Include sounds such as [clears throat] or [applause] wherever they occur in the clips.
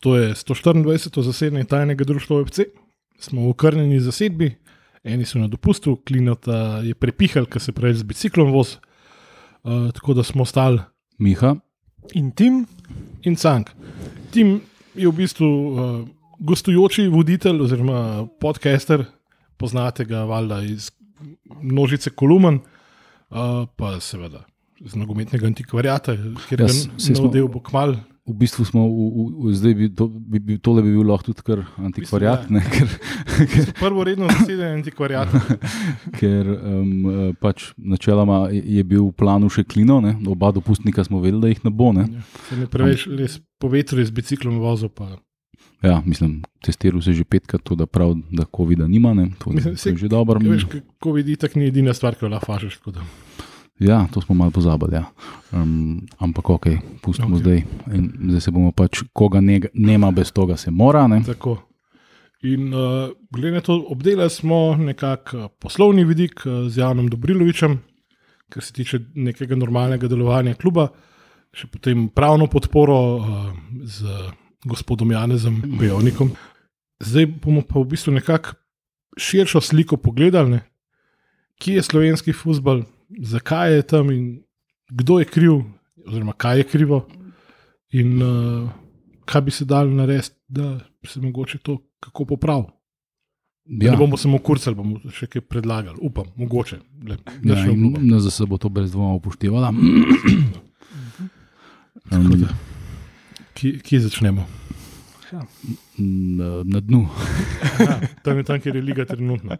To je 124. zasedanje tajnega društva OFC. Smo v okrnjeni zasedbi, eni so na dopustu, klinota je prepihal, ker se prej z biciklom voz. Uh, tako da smo stali Miha, in Tim in Cank. Tim je v bistvu uh, gostujoči voditelj oziroma podcaster, poznate ga valjda iz množice kolumn, uh, pa seveda iz nogometnega antikvariata, kjer Ja, smo- nov del bo kmal. V bistvu smo, v, v, v, zdaj bi, to, bi, bi tole bi bil lahko tudi kar antikvariat, V bistvu, ne, ker, ker, Prvo redno zasedanje antikvariata. [laughs] ker um, pač načeloma je bil v planu še klino, ne, oba dopustnika smo vedeli, da jih ne bo. Ne. Se ne preveč res po vetru z biciklom vozil. Pa. Ja, mislim, testiral se že petkrat, to da prav, da COVID-a nima, ne, to, Mislim, to je že dobro. Ja, Veš, ko vidi, tako ni edina stvar, ki jo lahko fašiš. Ja, to smo malo pozabili. Ja. Um, ampak ok, pustimo Ok. okay. zdaj. In zdaj se bomo pač, koga ne, nema, bez toga se mora. Ne. Tako. In uh, glede na to, obdelali smo nekako uh, poslovni vidik uh, z Janom Dobrilovičem, kar se tiče nekega normalnega delovanja kluba, še potem pravno podporo uh, z gospodom Janezom Bejovnikom. Zdaj bomo pa v bistvu nekako širšo sliko pogledali, ne? kje je slovenski futbol, zakaj je tam in kdo je kriv, oziroma kaj je krivo. In uh, kaj bi se dalo narediti, da se mogoče to kako popravi. Ja. Ne bomo samo kurcali, bomo še kaj predlagali, upam, mogoče. Le, ja, in obljubim. NZS bo to brez dvoma upoštevala. Um, Kje, kje začnemo? Na, na dnu. Ja, tam je tam, kjer je liga trenutno.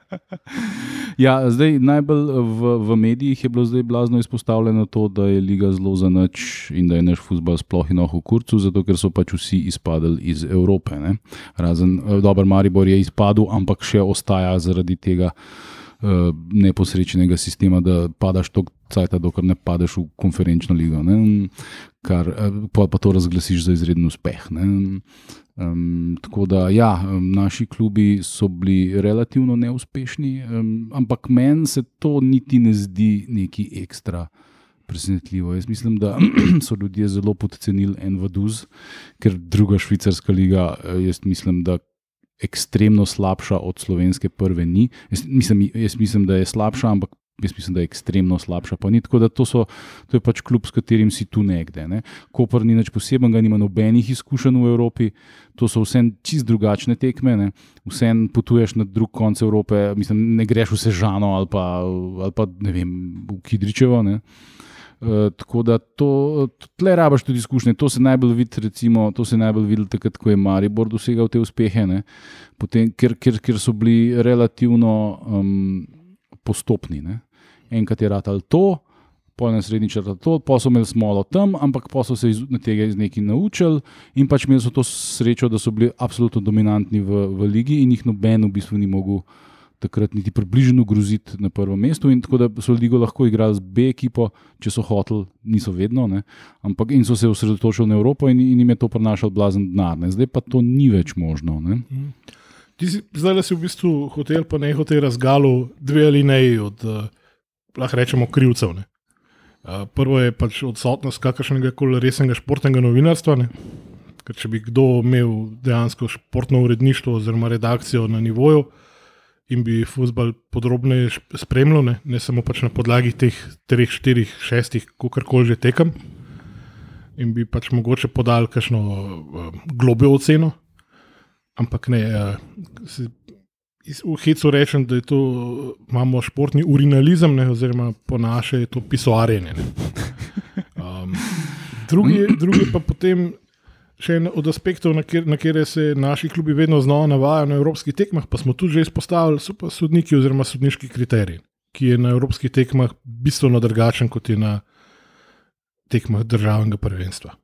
Ja, zdaj, najbolj v, v medijih je bilo zdaj blazno izpostavljeno to, da je liga zelo za nič in da je naš futbol sploh in v kurcu, zato ker so pač vsi izpadli iz Evrope. Ne? Razen eh, dober Maribor je izpadel, ampak še ostaja zaradi tega uh, neposrečnega sistema, da padaš tok cajt, dokler ne padeš v konferenčno ligo. Ne? Kar eh, pa, pa to razglasiš za izreden uspeh. Ne? Um, tako da, ja, naši klubi so bili relativno neuspešni, um, ampak meni se to niti ne zdi neki ekstra presenetljivo. Jaz mislim, da [clears throat] so ljudje zelo podcenili en vaduz, ker druga švicarska liga, eh, jaz mislim, da ekstremno slabša od slovenske prve ni. Jaz mislim, jaz mislim da je slabša, ampak. Jaz mislim, da je ekstremno slabša. Pa ni tako, da to, so, to je pač klub, s katerim si tu nekde. Ne. Koper ni nič posebnega, nima nobenih izkušenj v Evropi, to so vse čist drugačne tekme. Ne. Vse potuješ na drug konec Evrope, mislim, ne greš v Sežano ali pa, ali pa ne vem, v Kidričevo. Ne. Uh, tako da to, tle rabaš tudi izkušnje. To se najbolj vidi, recimo, to se najbolj vidi takrat, ko je Maribor dosegal te uspehe, ne. Potem, ker, ker, ker so bili relativno um, postopni. Ne. Enkrat je ratal to, pol na srednji črta to, pa so imeli smolo tam, ampak pa so se iz tega iz nekaj naučili in pač imeli so to srečo, da so bili absolutno dominantni v, v ligi in jih noben v bistvu ni mogel takrat niti približno groziti na prvem mestu. In tako da so ligo lahko igrali z B ekipo, če so hoteli, niso vedno, ne, ampak in so se osredotočili na Evropo in, in jim je to prinašal blazen denar. Ne. Zdaj pa to ni več možno. Ne. Ti si, zdaj si v bistvu hotel, pa ne hotel razgalu dve alineji od, uh, lahko rečemo, krivcev. Ne. Uh, prvo je pač odsotnost kakršnega koli resnega športnega novinarstva. Ne. Ker če bi kdo imel dejansko športno uredništvo oziroma redakcijo na nivoju in bi futbol podrobneje spremljal, ne, ne samo pač na podlagi teh treh, štirih, šestih, kakorkoli že tekem, in bi pač mogoče podal kakšno uh, globjo oceno. Ampak ne, uh, v hecu rečem, da to, imamo športni urinalizem, ne, oziroma po naše je to pisoarjenje. ne. [laughs] Um, drugi, drugi pa potem še en od aspektov, na, kjer, na kere se naši klubi vedno znova navajajo na evropskih tekmah, pa smo tudi že izpostavili, so pa sodniki oziroma sodniški kriteriji, ki je na evropskih tekmah bistveno drugačen kot je na tekmah državnega prvenstva.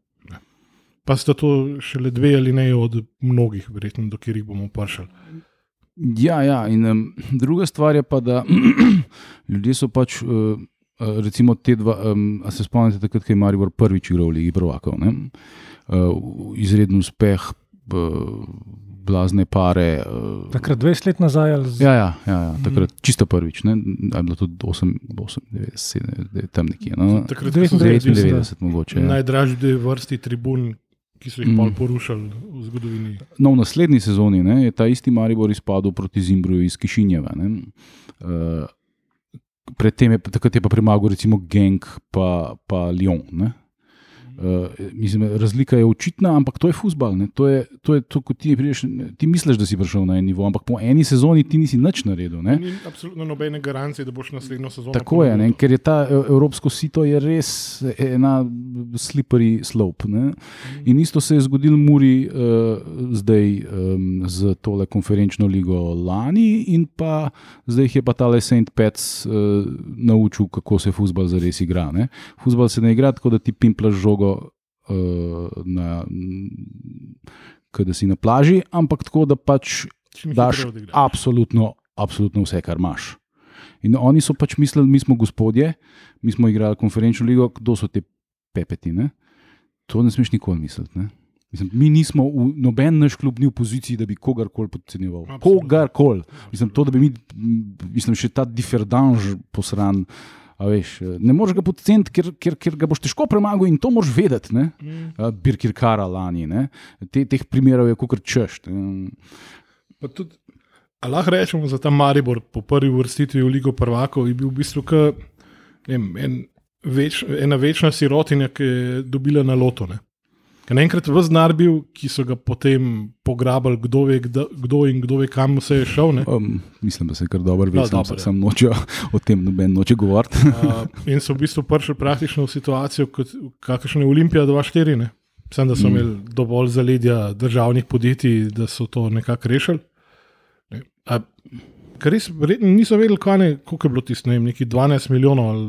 Pa sta to šele dve ali ne od mnogih, verjetno, do katerih bomo prišli. Ja, ja, in um, druga stvar je pa, da [clears throat] ljudje so pač. Uh, Recimo te dva, um, se spomnite, takrat, ko je Maribor prvič igral v Ligi Prvakov. ne? Uh, izreden uspeh, uh, blazne pare. Uh, Takrat 20 let nazaj ali z... ja, ja, ja, ja, takrat čisto prvič. Ne? A je bilo tudi 8, 8 90, tam nekje. No? Takrat, ko so 99, bili 99, mogoče. Ja. najdražji vrsti tribun, ki so jih mm. porušili v zgodovini. No, v naslednji sezoni ne, je ta isti Maribor izpadel proti Zimbruju iz Kišinjeva. Uh, predtem je, je pa premagal recimo Genk pa, pa Lyon. Ne. Uh, mislim, razlika je očitna, ampak to je fusbal. To je to, je to kot ti, priješ, ti misliš, da si prišel na en nivo, ampak po eni sezoni ti nisi nič naredil. Ne? Ni absolutno nobene garancije, da boš naslednjo sezono. Tako je, ne? ker je ta e, evropsko sito je res ena slippery slope. Ne? In isto se je zgodilo Muri uh, zdaj um, z tole konferenčno ligo lani, in pa zdaj je pa tale St. Pets uh, naučil, kako se fusbal zares igra. Ne? Fusbal se ne igra tako, da ti pimplaš žogo žogo, uh, na, da si na plaži, ampak tako, da pač daš absolutno, absolutno vse, kar imaš. In oni so pač mislili, mi smo gospodje, mi smo igrali konferenčno ligo, kdo so te pepeti. Ne? To ne smeš nikoli misliti. Ne? Mislim, mi nismo, v, noben naš klub ni v poziciji, da bi kogarkoli podcenjeval. Kogarkoli. Mislim, to, da bi mi, mislim, še ta diferdanž posran. Veš, ne moreš ga podceniti, ker, ker, ker ga boš težko premagal in to moraš vedeti. Mm. Birkir Kara lani, Te, teh primerov je kar češ. Lahko rečemo za ta Maribor po prvi vrstitvi v Ligo prvakov, je bil v bistvu ka, vem, en več, ena večna sirotinja, ki je dobila na loto. Ne? Naenkrat v znar bil, ki so ga potem pograbili, kdo, ve, kdo, kdo in kdo ve, kam se je šel. Um, mislim, da se je kar dobro videl, da se tam noče o tem noben noče govoriti. [laughs] uh, in so v bistvu prišli praktično v situacijo, kot kakšne Olimpije 2-4. Sem, da so mm. imeli dovolj zaledja državnih podjetij, da so to nekako rešili. Ne. A, res, niso vedeli, koliko je bilo tisto, ne vem, neki 12 milijonov ali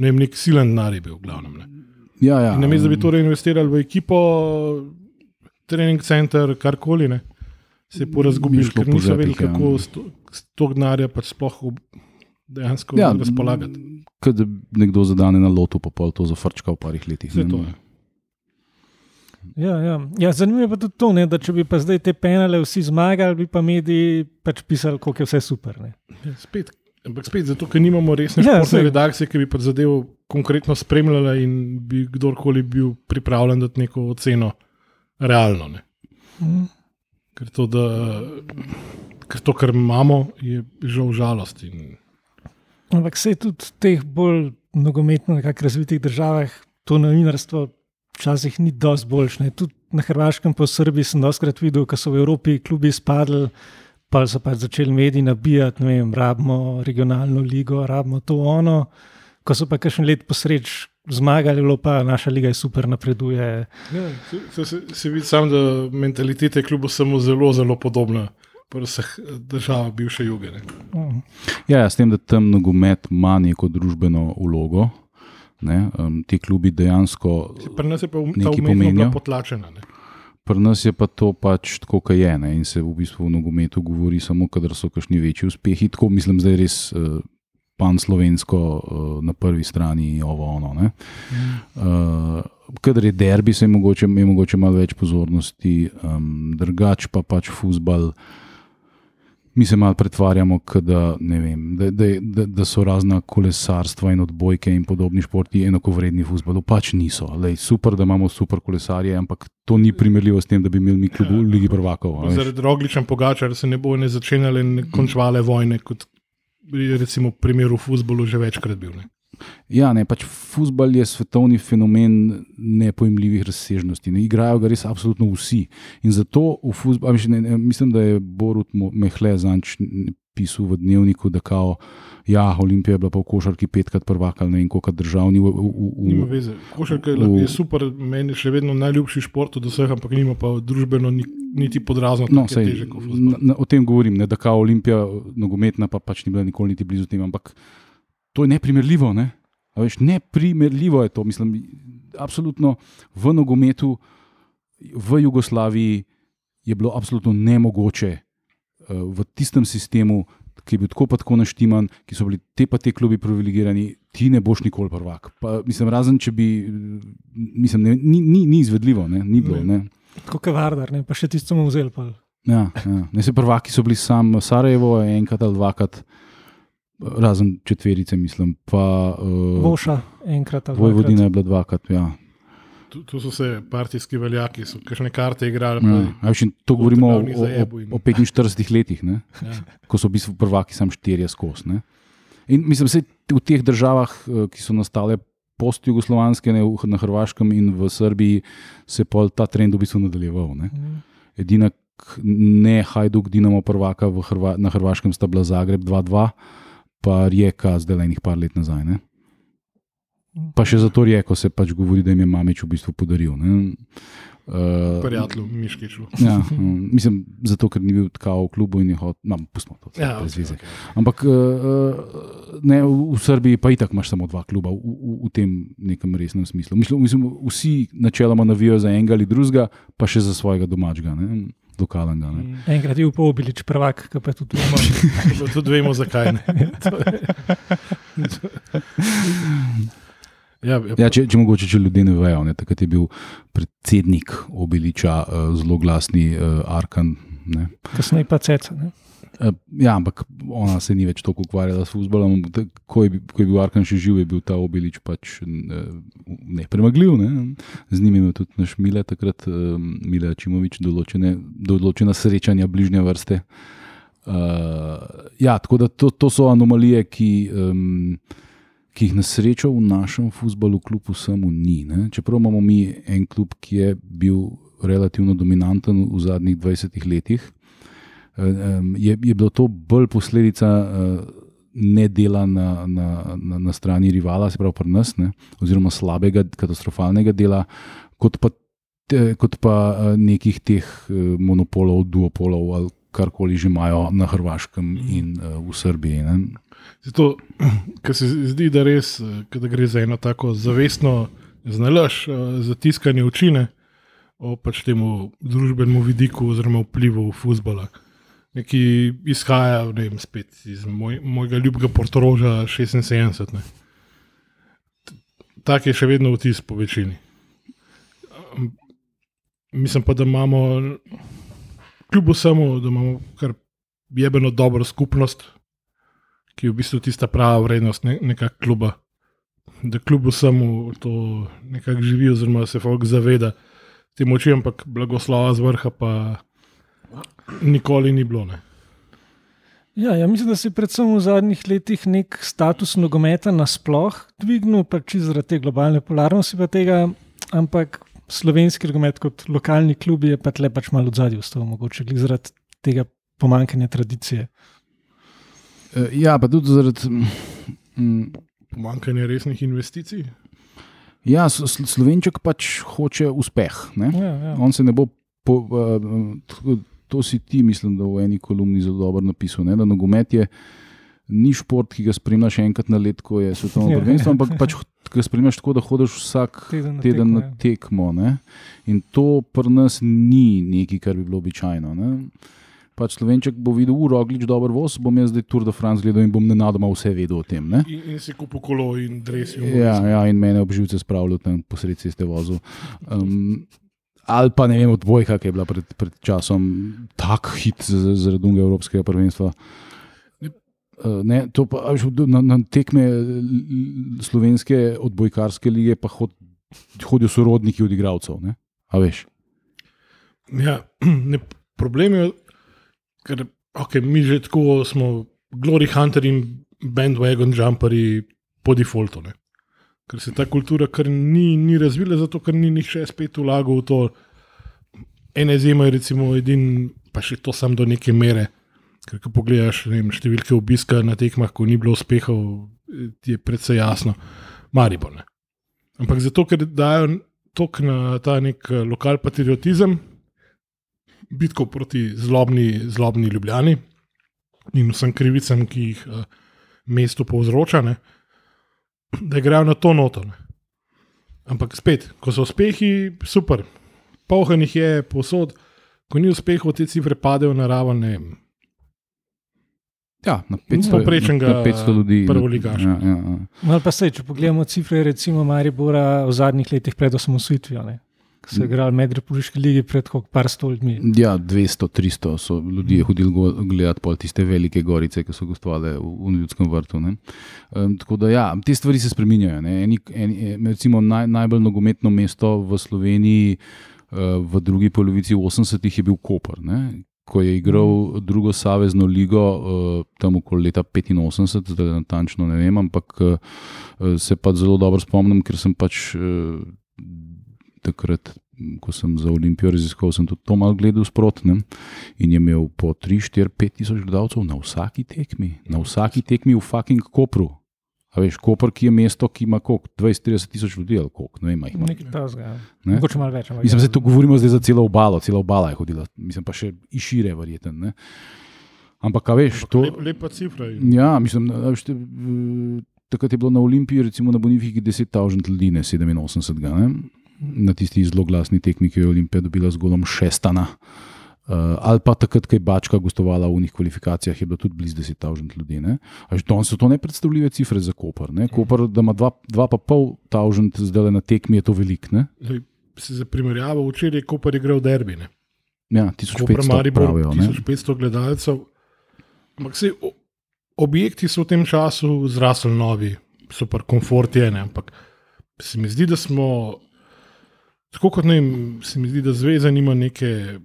ne vem, nek silen narib, v glavnem. Ne. Ja, ja. Na mestu, da bi torej investirali v ekipo, trening center, karkoli, ne. se je porazgubil, ker niso vedeli, ja. kako s to gnarja pač sploh dejansko ja, razpolagati. Kaj da nekdo zadane na lotu, pa pol to zafrčka v parih letih. Ja, ja. Ja, zanimivo je pa tudi to, ne, da če bi pa zdaj te penale vsi zmagali, bi pa mediji pač pisali, kako je vse super. Ja, spet, Ampak spet zato, ker nimamo resne ja, redakcije, ki bi zadevo konkretno spremljala in bi kdorkoli bil pripravljen dati neko oceno realno. Mm. Ker, to, da, ker to, kar imamo, je žal žalost. In... Ampak se tudi v teh bolj nogometno razvitih državah to novinarstvo včasih ni dosti boljše. Tudi na Hrvaškem, pa v Srbiji sem doskrat videl, ko so v Evropi klubi spadli pa so pač začeli mediji nabijati, da rabimo regionalno ligo, rabimo to ono. Ko so pa še nekaj let posreč zmagali, pa naša liga je super, napreduje. Ja, se, se, se vidi sam, da mentalitete kljub samo zelo, zelo podobna. Vseh držav, bivše juge. Mhm. Ja, s tem, da tam nogomet ima neko družbeno ulogo, ne, um, ti klubi dejansko. Pri nas je pa umetnost potlačena. Ne pri nas je pa to pač tako, kot je. Ne? In se v bistvu v nogometu govori samo, kadar so kakšni večji uspehi. Tako mislim, da je res uh, pan slovensko uh, na prvi strani, ovo ono. Mm. Uh, kadar je derbi, se je mogoče, je mogoče malo več pozornosti, um, drugač pa pač fusbal mi se malo pretvarjamo, da, vem, da, da, da, da so razna kolesarstva in odbojke in podobni športi enako vredni v futbalu. Pač niso. Lej, super, da imamo super kolesarje, ampak to ni primerljivo s tem, da bi imeli mi klub v Ligi prvakov. Zaradi rogličem pogača, da se ne bo ne začenjale in končvale vojne, kot je recimo v primeru futbalu že večkrat bil. Ne. Ja, ne, pač futbol je svetovni fenomen nepojmljivih razsežnosti. Ne, igrajo ga res absolutno vsi. In zato v futbolu, mislim, da je Borut Mehle zanč pisal v dnevniku, da kao, ja, Olimpija je bila pa v košarki petkrat prvaka, ne vem, koliko državni. V, v, v, nima veze. Košarka v, je super, meni še vedno najljubši šport od vseh, ampak nima pa družbeno niti podrazno. No, sej, na, na, o tem govorim, ne, da kao Olimpija nogometna pa pač ni bila nikoli niti blizu tem, ampak to je neprimerljivo. Ne? Veš, neprimerljivo je to. Mislim, absolutno v nogometu, v Jugoslaviji je bilo absolutno nemogoče uh, v tistem sistemu, ki je bil tako pa tako naštiman, ki so bili te pa te klubi privilegirani, ti ne boš nikoli prvak. Pa, mislim, razen če bi, mislim, ne, ni, ni, ni izvedljivo, ne, ni bilo. Ne. Tako kot Vardar, ne, pa še tisto mu vzel. Ja, ja. Ne, se prvaki so bili sam Sarajevo, enkrat ali dvakrat razen četverice, mislim. Pa, uh, Voša, enkrat ali dvakrat. Vojvodina je bila dvakrat. Ja. tu, tu so se partijski veljaki, so kakšne karte igrali. Ja, pa- a veš, in to govorimo o, o, o 45 letih, ne? Ja. ko so v bistvu prvaki sam štirje skozi. ne. In mislim, da v teh državah, eh, ki so nastale post-jugoslovanske, ne, na Hrvaškem in v Srbiji, se je ta trend v bistvu nadaljeval. Ne. Edina, k- ne Hajduk, Dinamo prvaka v Hrva, na Hrvaškem sta bila Zagreb 2-2, pa Rijeka zdaj le enih par let nazaj. Ne. Pa še zato Rijeko se pač govori, da jim je Mamič v bistvu podaril. ne. Eh, Prijatelju, Miškiču. Ja, um, mislim, zato ker ni bil tako v klubu in je hotel, no, pustimo to, Ja, brez okej, veze. okej. Ampak uh, ne, v, v Srbiji pa itak imaš samo dva kluba v, v, v tem nekem resnem smislu. Mislim, mislim, vsi načeloma navijajo za enega ali drugega, pa še za svojega domačega, ne, lokalnega. Ne. Enkrat je upal bilič prvak, ki pa tudi. Pa [laughs] Tudi vemo, zakaj ne. [laughs] Ja, ja, Ja, če, če mogoče, če ljudje ne vejo, ne, takrat je bil predsednik Obiliča uh, zelo glasni uh, Arkan. Ne. Kasneje pa ceca. ne. Eh, Ja, ampak ona se ni več toliko ukvarjala s futbolom. Ko je, ko je bil Arkan še živ, je bil ta Obilič pač eh, nepremagljiv. Ne? Z njim je imel tudi naš Mile, takrat eh, Mile Čimovič, določene, določena srečanja bližnje vrste. Uh, ja, tako da to, to so anomalije, ki, um, ki jih na srečo v našem futbalu, kljub vsemu, ni. Ne? Čeprav imamo mi en klub, ki je bil relativno dominanten v zadnjih 20 letih, je, je bilo to bolj posledica uh, nedela na, na, na, na strani rivala, se pravi pri nas, ne? oziroma slabega, katastrofalnega dela, kot pa, te, kot pa uh, nekih teh uh, monopolov, duopolov ali karkoli že imajo na Hrvaškem in v Srbiji. Ne? Zato, [clears throat] ker se zdi, da res, eh, da gre za eno tako zavestno znalaž, eh, zatiskanje učine o pač temu družbenemu vidiku oziroma vplivu futbola. Neki izhaja ne vem, spet iz moj, mojega ljubkega Portoroža 76. Ne. Tak je še vedno vtis po večini. Mislim pa, da imamo, kljub vsemu, da imamo kar jebeno dobro skupnost, ki je v bistvu tista prava vrednost ne, nekega kluba. Da kljub vsemu to nekako živi, oziroma se folk zaveda te moči, ampak blagoslova z vrha pa nikoli ni bilo. Ne. Ja, ja, mislim, da se je predvsem v zadnjih letih nek status nogometa nasploh dvignil, pač zaradi te globalne polarnosti pa tega, ampak slovenski nogomet kot lokalni klub je pa tle pač malo v zadju ostal, mogoče zaradi tega pomankanja tradicije. Uh, ja, pa tudi zaradi. Mm, Pomankanje resnih investicij. ja, Slo- Slo- Slovenček pač hoče uspeh. Ne? Ja, ja. On se ne bo. Po, uh, to si ti, mislim, da v eni kolumni zelo dobro napisal. Ne? Da nogomet je ni šport, ki ga spremljaš enkrat na let, ko je svetovno [laughs] [laughs] prvenstvo, ampak pač ga spremljaš tako, da hodiš vsak Teden na teden tekmo, na ja. tekmo. Ne? In to pri nas ni nekaj, kar bi bilo običajno. Ne? Pač Slovenček bo videl, uro, glič dober voz, bom jaz zdaj Tour de France gledal in bom nenadoma vse vedel o tem. Ne? In, in si kupil kolo in dresijo. Ja, ja, in mene obživce spravljajo tam posred ceste vozu. Um, ali pa ne vem, odbojka, ki je bila pred, pred časom tak hit zaradi unega evropskega prvenstva. Uh, ne, pa, na, na tekme slovenske odbojkarske lige pa hod, hodijo sorodniki od igralcev. Ja, [clears throat] ne, problem je, ker okay, mi že tako smo glory hunter in bandwagon jumperji po defaultu. Ne. Ker se ta kultura kar ni, ni razvila, zato ker ni nihče spet vlagal v to. Ene izjeme je recimo edin, pa še to sam do neke mere. Ker ko pogledaš vem, številke obiska na tekmah, ko ni bilo uspehov, eh, je predvsej jasno, Maribor. Ne. Ampak zato, ker dajo tok na ta nek eh, lokal patriotizem, bitko proti zlobni, zlobni ljubljani in vsem krivicam, ki jih uh, mesto povzroča, ne, da grejo na to noto. Ne. Ampak spet, ko so uspehi, super, polhanih je posod, ko ni uspehov, te cifre padejo na raven, ne vem. Ja, na 500, Povprečnega na, na 500 ljudi. prvoligaša. Ja, ja, ja. Pa se, če pogledamo cifre, recimo Maribora v zadnjih letih pred osamosvojitvijo. Ki so igrali med Republiški ligi pred par sto ljudmi. Ja, 200, 300 so ljudje hodili go- gledati pol tiste velike gorice, ki so gostovale v, v ljudskem vrtu. ne. Um, tako da, ja, te stvari se spreminjajo. Eni, eni, recimo naj, najbolj nogometno mesto v Sloveniji uh, v drugi polovici 80-ih je bil Koper. Ne. Ko je igral drugo savezno ligo, uh, tam okoli leta 85, zdaj natančno ne vem, ampak uh, se pa zelo dobro spomnim, ker sem pač takrat, ko sem za Olimpijo raziskoval, sem tudi to malo gledal sprotno. In je imel po 3, 4, 5 tisoč gledalcev na vsaki tekmi, na vsaki tekmi v fucking Kopru. A veš, Koper, ki je mesto, ki ima koliko, 20-30 tisoč ljudi ali koliko, ne vem, ima. Nekaj tasga. Ne? Mogoče malo več. ampak Mislim, ja. da to govorimo zdaj za celo obalo, cela obala je hodila, mislim pa še i šire, verjeten. Ne? Ampak, a veš, to. Lep, lepa cifra. je. Ja, mislim, da veš, te, takrat je bilo na Olimpiji, recimo na Bonifiki 10.000 ljudi, ne 87. Ne? Na tisti zelo glasni tekmi, ki jo je Olimpija dobila z golom šestana. Uh, ali pa takrat, ko je Bačka gostovala v njih kvalifikacijah, je bilo tudi blizu 10.000 ljudi. Danes so to nepredstavljive cifre za Koper. Ne? Koper, da ima 2,5 tavžent zdaj na tekmi, je to velik. Ne? Zdaj, si za primerjavo, včeraj je Koper igral derbi. Ne? Ja, Koper 1500 Maribor, pravijo. ne. 1500 gledalcev. Ampak se, objekti so v tem času zrasli novi, super komfort je, ne? ampak se mi zdi, da smo, tako kot ne se mi zdi, da zveza nima neke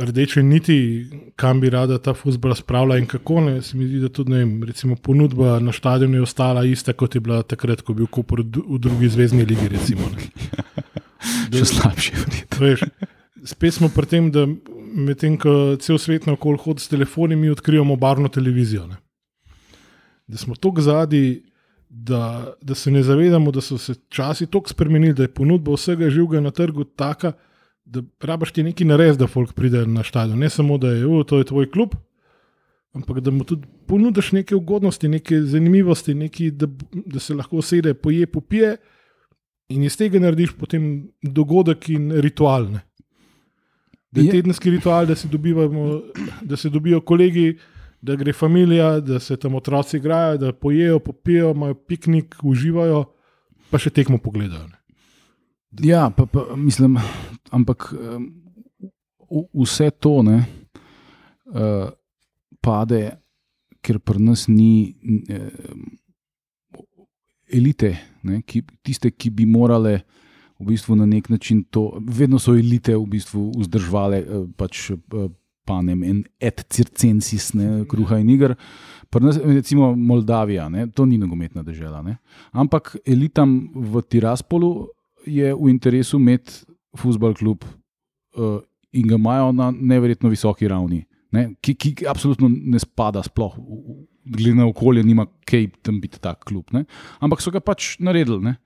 rdeče niti, kam bi rada ta futbol spravila in kako ne. Se mi zdi, da tudi ne recimo ponudba na stadionu je ostala ista, kot je bila takrat, ko je bil Koper v drugi zvezdni ligi. Recimo. [laughs] Še slabše, verjetno. [laughs] Veš, spet smo pri tem, da medtem ko cel svet naokoli hodi s telefoni, mi odkrijemo barvno televizijo. Ne? Da smo tako zadnji, da, da se ne zavedamo, da so se časi tako spremenili, da je ponudba vsega živega na trgu taka, da rabaš ti nekaj narediti, da folk pride na stadion. Ne samo, da je "U, to je tvoj klub, ampak da mu tudi ponudiš neke ugodnosti, neke zanimivosti, nekaj, da, da se lahko usede, poje, popije. In iz tega narediš potem dogodek in ritual. Ne? Da Je- tedenski ritual, da se, dobivamo, da se dobijo kolegi, da gre familija, da se tam otroci igrajo, da pojejo, popijo, imajo piknik, uživajo, pa še tekmo pogledajo. Ne? Ja, pa, pa, mislim, ampak v- vse to ne, uh, pade, ker pri nas ni um, elite, ne, ki, tiste, ki bi morale v bistvu na nek način to, vedno so elite v bistvu vzdrževale pač. Panem in et circensis, ne, kruha in. Pri nas, recimo Moldavija, ne, to ni nogometna država. Ampak elitam v Tiraspolu je v interesu imeti futbol klub uh, in ga imajo na neverjetno visoki ravni, ne, ki, ki absolutno ne spada sploh. Glede na okolje, nima kaj tam biti tak klub. Ne? Ampak so ga pač naredili. Ne?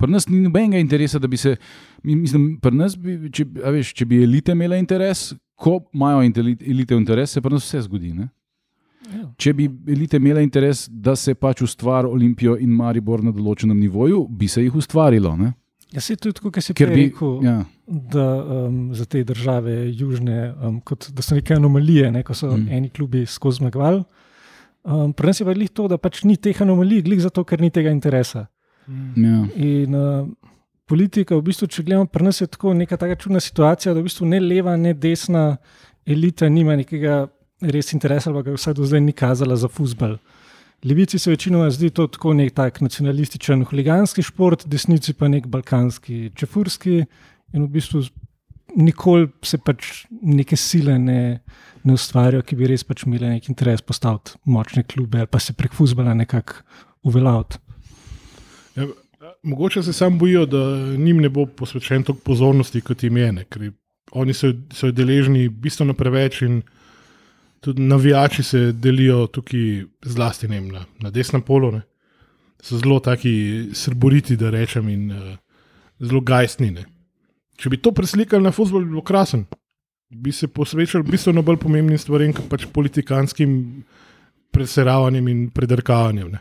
Pri nas ni nobenega interesa, da bi se. mi- Mislim, pri nas, bi, če, veš, če bi elite imele interes, ko imajo elite interes, se pri nas vse zgodi. Ne? Ja. Če bi elite imele interes, da se pač ustvari Olimpijo in Maribor na določenem nivoju, bi se jih ustvarilo. Ne? Jaz se tudi, kot si Ker prej rekel, ja, da um, za te države južne, um, kot, da so neke anomalije, ne, ko so Mm. mm. eni klubi skozi zmagovali. Um, Pri nas je pa glih to, da pač ni teh anomalij, glih zato, ker ni tega interesa. ja. In uh, politika, v bistvu, če gledamo, pri nas je tako neka taka čudna situacija, da v bistvu ne leva, ne desna elita nima nekega res interesa, ali pa ga vsaj do zdaj ni kazala za futbol. Levici se večinoma zdi to tako nek tak nacionalističen, huliganski šport, desnici pa nek balkanski, čefurski in v bistvu nikoli se pač neke sile ne, ne ustvarjajo, ki bi res pač imeli nek interes postaviti močne klube ali pa se prek futbola nekako uveljaviti. Ja, mogoče se sam bojijo, da njim ne bo posvečen toliko pozornosti, kot jim je. Ne, ker oni so, so deležni bistveno preveč in tudi navijači se delijo tukaj, zlasti vem, na, na desnem polu. Ne. So zelo taki srboriti, da rečem, in uh, zelo gajstni. Ne. Če bi to preslikali na futbol, bi bilo krasen. Bi se posvečali bistveno bolj pomembnim stvarem, kot pač politikanskim preseravanjem in predrkavanjem. Ne.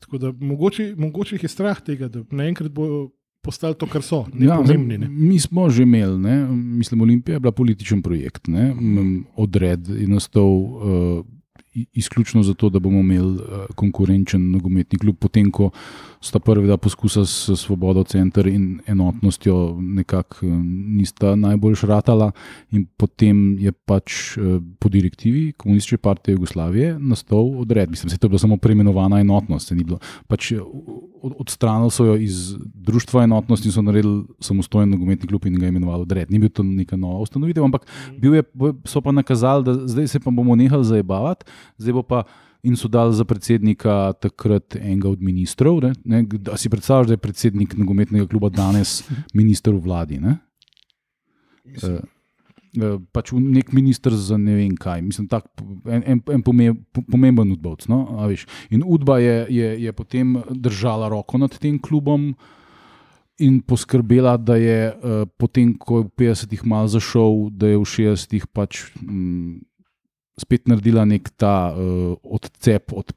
Tako da mogoče, mogoče jih je strah tega, da naenkrat bodo postali to, kar so, nepomembni. Ne? Mi smo že imeli, ne? mislim, Olimpija je bila političen projekt. Ne? Odred je nastal uh, izključno zato, da bomo imeli uh, konkurenčen nogometni klub, potem ko sta prvi dva poskusa s Svobodo center in enotnostjo nekako eh, nista najbolj šratala, in potem je pač eh, po direktivi Komunistične partije Jugoslavije nastal odred. Mislim, da je to bila samo preimenovana enotnost. Pač eh, odstranili so jo iz društva enotnosti in so naredili samostojen nogometni klub in ga imenovali odred. Ni bil to neka nova ustanovitev, ampak je, so pa nakazali, da zdaj se pa bomo nehali zabavati, zdaj bo pa in so dali za predsednika takrat enega od ministrov. Ne, ne, da si predstavljaš, da je predsednik nogometnega kluba danes [laughs] minister v vladi. Ne? Uh, pač nek minister za ne vem kaj, mislim, tak, en, en, en pomemben udbovc. No? In Udba je, je, je potem držala roko nad tem klubom in poskrbela, da je uh, potem, ko je v 50-ih mal zašel, da je v 60-ih pač. Mm, spet naredila nek ta uh, odcep od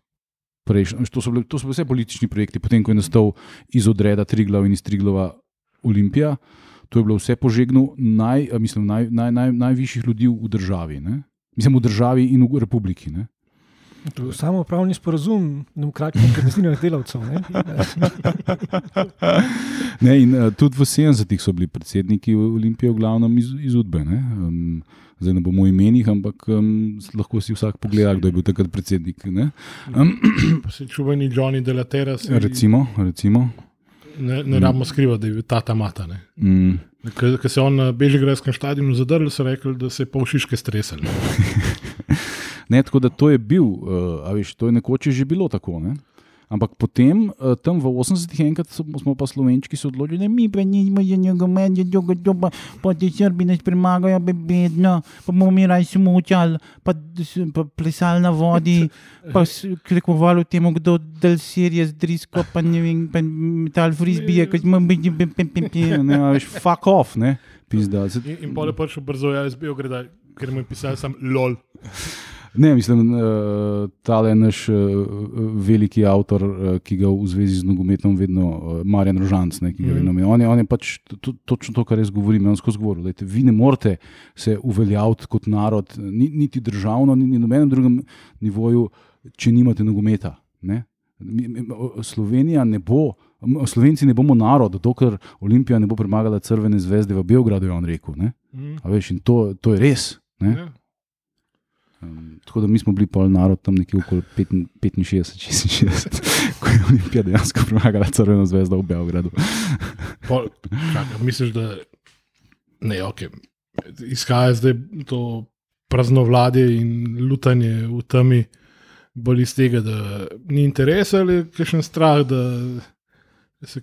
prejšnjega. To, to so bili vse politični projekti, potem ko je nastal iz odreda Triglav in iz Triglava Olimpija. To je bilo vse požegno naj, mislim, naj, naj, naj, najvišjih ljudi v državi. Ne? Mislim, v državi in v republiki. Ne? Samo pravni sporozum, demokratični organiziranih delavcev. Ne? [laughs] ne, in, uh, tudi v 70-ih so bili predsedniki Olimpije, v glavnem iz, iz Udbe. Um, zdaj ne bomo imenih, ampak um, lahko si vsak pogleda, kdo je bil takrat predsednik. Um, se [clears throat] čuveni Johnny Delatera. Recimo. recimo. Ne, ne rabimo skrivati, da je bil ta ta mata. Mm. Ker se je on na Bežigradskem stadionu zadrl, so rekli, da se je pol šiške stresel. [laughs] Ne, tako da to je bil, uh, veš, to je nekoč že bilo tako. Ne? Ampak potem, uh, tam v 80-ih, enkrat smo pa slovenčki se odločili, da mi pa nismo za njega, meni je dolgo, dolgo, pa ti srbi nas premagajo, bedno, pa bomo mi raj se mučali, pa, pa plesali na vodi, [laughs] pa krekovali temu, kdo del Sirije z drisko, pa ne vem, pa metal frisbije, kot smo bili, ne veš, fuck off, ne, pizda. In, in pa je pač brzo, jaz bi ogledal, ker mu je pisal sam lol. Ne, mislim, da uh, ta naš uh, veliki avtor, uh, ki ga v zvezi z nogometom vedno, Marjan Rožanc, ne, ki ga mm. vedno ima. On, on je pač to, točno to, kar jaz govorim. On skozi govor. Lejte, vi ne morete se uveljaviti kot narod, niti državno, niti na nobenem drugem nivoju, če nimate nogometa. Ne? Slovenija ne bo. Slovenci ne bomo narod, dokler Olimpija ne bo premagala Crvene zvezde v Beogradu, je on rekel. Mm. Veš, to, to je res. Ja. Um, tako da mi smo bili pol narod tam nekje okoli 65, 66, [laughs] ko je Olimpija dejansko premagala Crveno zvezdo v Beogradu. [laughs] pol, čaka, misliš, da ne, ok. Izhaja zdaj to praznovladje in lutanje v temi bolj iz tega, da ni interes ali kakšen strah, da se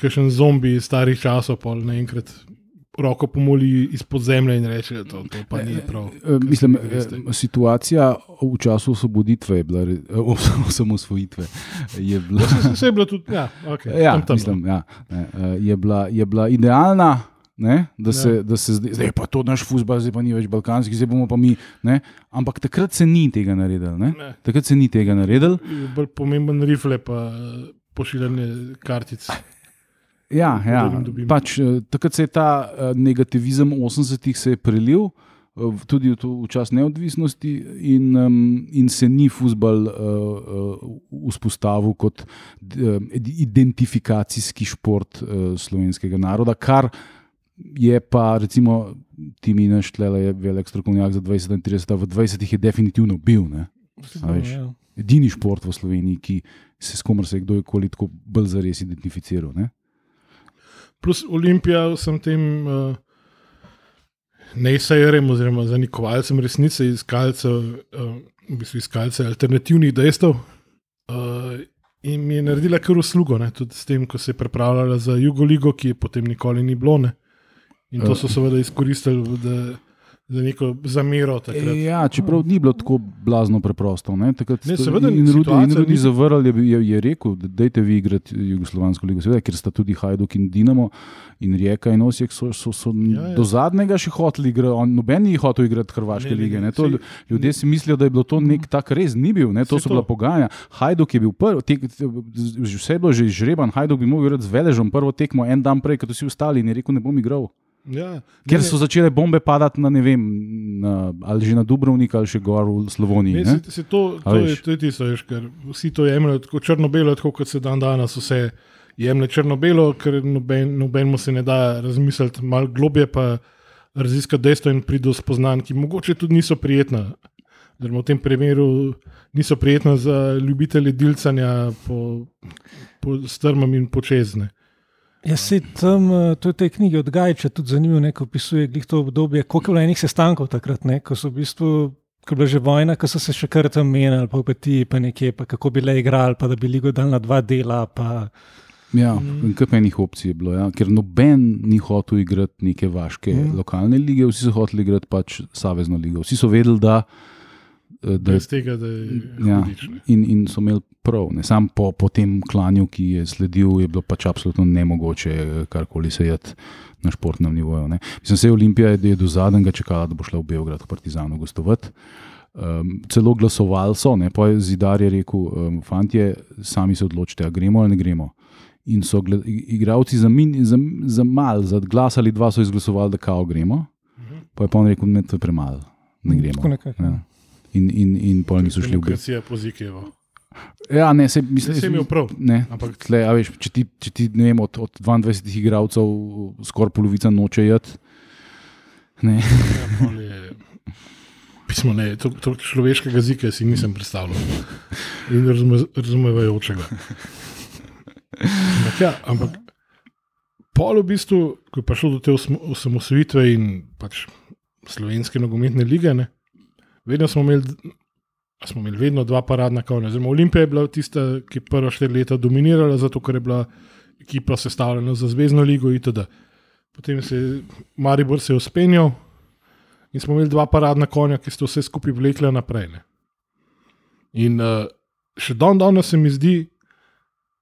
kakšen zombi iz starih časov pol naenkrat roko pomoli izpod zemlje in reče, da to, to pa ni prav. E, mislim, e, situacija v času osvoboditve je bila, [laughs] osamosvojitve je bila. Vse je bilo tudi, ja, okay, ja, tam, tam, mislim, ja, ne, je, bila, je bila idealna. Ne, da, se, ja. da se zdaj, zdaj pa to naš fusbal, zdaj pa ni več balkanski, zdaj bomo pa mi. Ne, ampak takrat se ni tega naredil. Takrat se ni tega naredil. Bolj pomemben rifle, pa pošiljanje kartic. Ja, ja. Pač, eh, takrat se je ta eh, negativizem 80-ih prelil. Eh, tudi v, v čas neodvisnosti, in, um, in se ni futbol uh, vzpostavil kot uh, identifikacijski šport uh, slovenskega naroda, kar je pa, recimo, ti mi naštel, je velik strokovnjak za 20 in 30, v 20 je definitivno bil. Ja. Edini šport v Sloveniji, ki se s komer se je kdorkoli tako bolj zares identificiral. Ne? Plus Olimpija, sem tem uh, nejsajerem, oziroma zanikovalcem resnice, iskalcev, uh, v bistvu iskalcev alternativnih dejstev. Uh, in mi je naredila kar uslugo, ne, tudi s tem, ko se je pripravljala za Jugoligo, ki je potem nikoli ni bilo. Ne. In to so seveda izkoristili, da za neko zamero. E, ja, čeprav ni bilo tako blazno preprosto. Ne? Takrat, ne, seveda, in Rudi ni zavrl, je, je, je rekel, da dajte vi igrati Jugoslovansko ligo, seveda, ker sta tudi Hajduk in Dinamo in Rijeka in Osijek so, so, so ja, ja. do zadnjega še hoteli igrati, noben ni hotel igrati Hrvaške ne, lige. Ne, to, si, ljudje si mislijo, da je bilo to nek tak res, ni bil, ne? to so to. bila pogajanja. Hajduk je bil prvi, te, te, vse je bilo že izžreban, Hajduk bi mogel igrati z Veležom prvo tekmo en dan prej, kot vsi ostali in je rekel, ne bom igral. Ja. Ker so začele bombe padati na, ne vem, na, ali že na Dubrovnik ali še gor v Sloveniji. Ne, ne? se, se to, to, je, to je tisto, veš, ker vsi to jemljajo tako črno-belo, tako kot se dan danes vse jemlje črno-belo, ker noben, nobenemu se ne da razmisliti malo globje, pa raziskati dejstva in priti do spoznanj, ki mogoče tudi niso prijetna. Oziroma v tem primeru niso prijetna za ljubitelje dilcanja po, po strmem in počezne. Jaz se tam, eh, to je v tej knjigi od Gajča, tudi zanimivo, ne, ko opisuje to obdobje, koliko je bilo enih sestankov takrat, ne, ko so v bistvu, ko je bila že vojna, ko so se še kar tam menili, pa v Petiji, pa nekje, pa kako bi le igrali, pa da bi ligo dal na dva dela. Pa, Ja, Mm. kar enih opcij je bilo, ja? ker noben ni hotel igrati neke vaške Mm. lokalne lige, vsi so hoteli igrati pač savezno ligo. Vsi so vedeli, da, eh, da tega, da je Ja. in, in so imeli prav. Ne. Sam po, po tem klanju, ki je sledil, je bilo pač absolutno nemogoče eh, karkoli sejati na športnem nivoju. Ne. Mislim, da je Olimpija je, do zadnjega čakala, da bo šla v Beograd, v Partizanu gostovati. Um, celo glasovali so, ne, pa je zidar je rekel, um, fantje, sami se odločite, a gremo ali ne gremo. In so igravci za, min, za, za mal, za glas ali dva so izglasovali, da kao gremo, pa je pa on rekel, ne, to je premalo, ne Mm, gremo. ja. Ja. In, in, in pol niso šli v Beograd. Demokracija pozikevo. Ja, ne, se, mislim, je imel prav. Ne, Ampak- tle, a veš, če ti, če ti ne vem, od, od 22 igralcev skoraj polovica noče jeti. Ne. Ja, je- Pismo, ne, to, to človeškega jezika si nisem predstavljal. In razume, razumevajočega. Ampak, ja, ampak pol v bistvu, ko je prišlo do te osamosvojitve in pač slovenske nogometne lige, ne, vedno smo imeli, smo imeli vedno dva paradna konja. Zdaj, Olimpija je bila tista, ki je prva štiri leta dominirala, zato ker je bila ekipa sestavljena za Zvezdno ligo itd. Potem se je Maribor se je uspenjal in smo imeli dva paradna konja, ki sta vse skupaj vlekla naprej. Ne. In uh, še dan danes se mi zdi,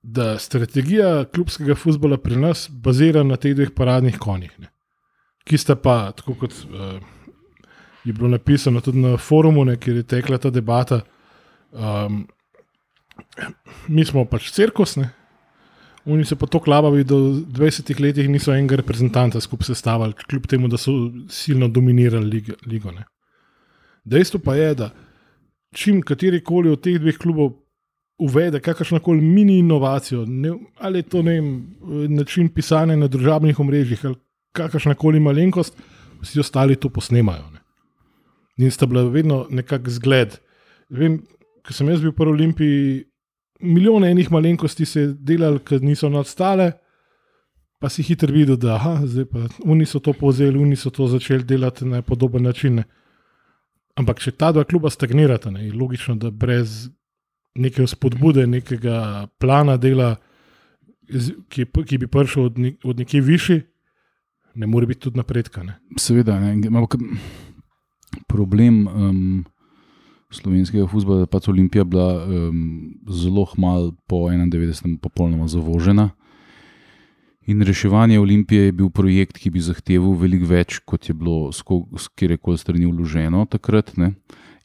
da strategija klubskega futbola pri nas bazira na teh dveh paradnih konjih, ne. ki sta pa, tako kot uh, je bilo napisano tudi na forumu, ne, kjer je tekla ta debata. Um, mi smo pač cirkusne, Oni so pa to klabavi, da v 20 letih niso enega reprezentanta skupaj sestavljali, kljub temu, da so silno dominirali ligo. ligo ne. Dejstvo pa je, da čim katerikoli od teh dveh klubov uvede kakršno koli mini inovacijo, ne, ali je to ne vem, način pisanja na družabnih omrežjih ali kakršna koli malenkost, vsi ostali to posnemajo. Ne. In sta bila vedno nekak zgled. Vem, ko sem jaz bil po Olimpiji, milijone enih malenkosti se je delali, ki niso nadstale, pa si hitro videl, da aha, zdaj pa oni so to povzeli, oni so to začeli delati na podoben način. Ne. Ampak če ta dva kluba stagnirata, ne, je logično, da brez neke spodbude, nekega plana dela, ki, ki bi prišel od, nek, od nekje višji, ne more biti tudi napredka. Ne. Seveda, ne, ampak problem um, slovenskega futbola je, da pač Olimpija bila um, zelo hmal po 91. popolnoma zavožena. In reševanje Olimpije je bil projekt, ki bi zahteval veliko več, kot je bilo s kjerkoli strani vloženo takrat. Ne.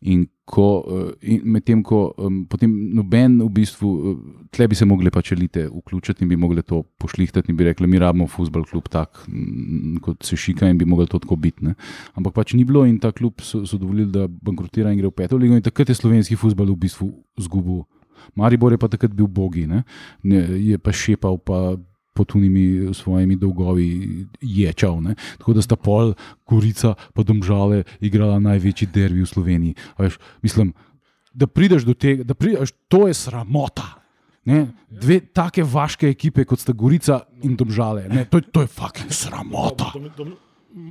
In ko, eh, in medtem ko um, potem noben v bistvu, eh, tle bi se mogli pač elite vključiti in bi mogli to pošlihtati in bi rekli, mi rabimo futbol klub tak, mm, kot se šika in bi mogli to tako biti. Ne. Ampak pač ni bilo in ta klub so, so dovolili, da bankrotira in gre v peto ligo in takrat je slovenski futbol v bistvu zgubil. Maribor je pa takrat bil bogi, ne. Ne, je pa šepal, pa pod unimi svojimi dolgovi ječal. Ne? Tako da sta pol, Gorica, pa domžale igrala največji derbi v Sloveniji. A Veš, mislim, da prideš do tega, da prideš, to je sramota. Ne? Dve take vaške ekipe, kot sta Gorica in domžale. Ne? To, to je fucking sramota.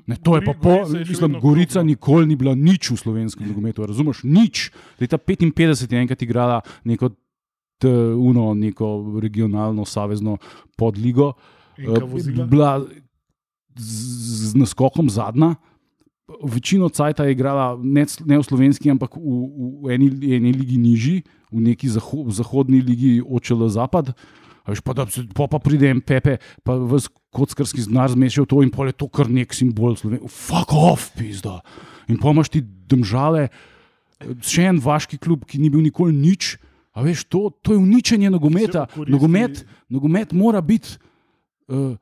Ne, to je pa po, mislim, Gorica no. nikoli ni bila nič v slovenskem nogometu, razumeš? Nič. Leta 55 je enkrat igrala neko, uno, neko regionalno, savezno podligo, Eh, bila z, z naskokom zadnja. Večino cajta je igrala ne, ne v slovenski, ampak v, v eni, eni ligi nižji, v neki zaho, v zahodni ligi očela Zapad. Veš, pa, da pa, pa pride en Pepe, pa v kockarski znar zmešal to in pol je to kar nek simbol Slovenije. Fuck off, pizda. In pa imaš ti eh, še en vaški klub, ki ni bil nikoli nič. A veš, to, to je uničenje nogometa. Nogomet, nogomet mora biti uh,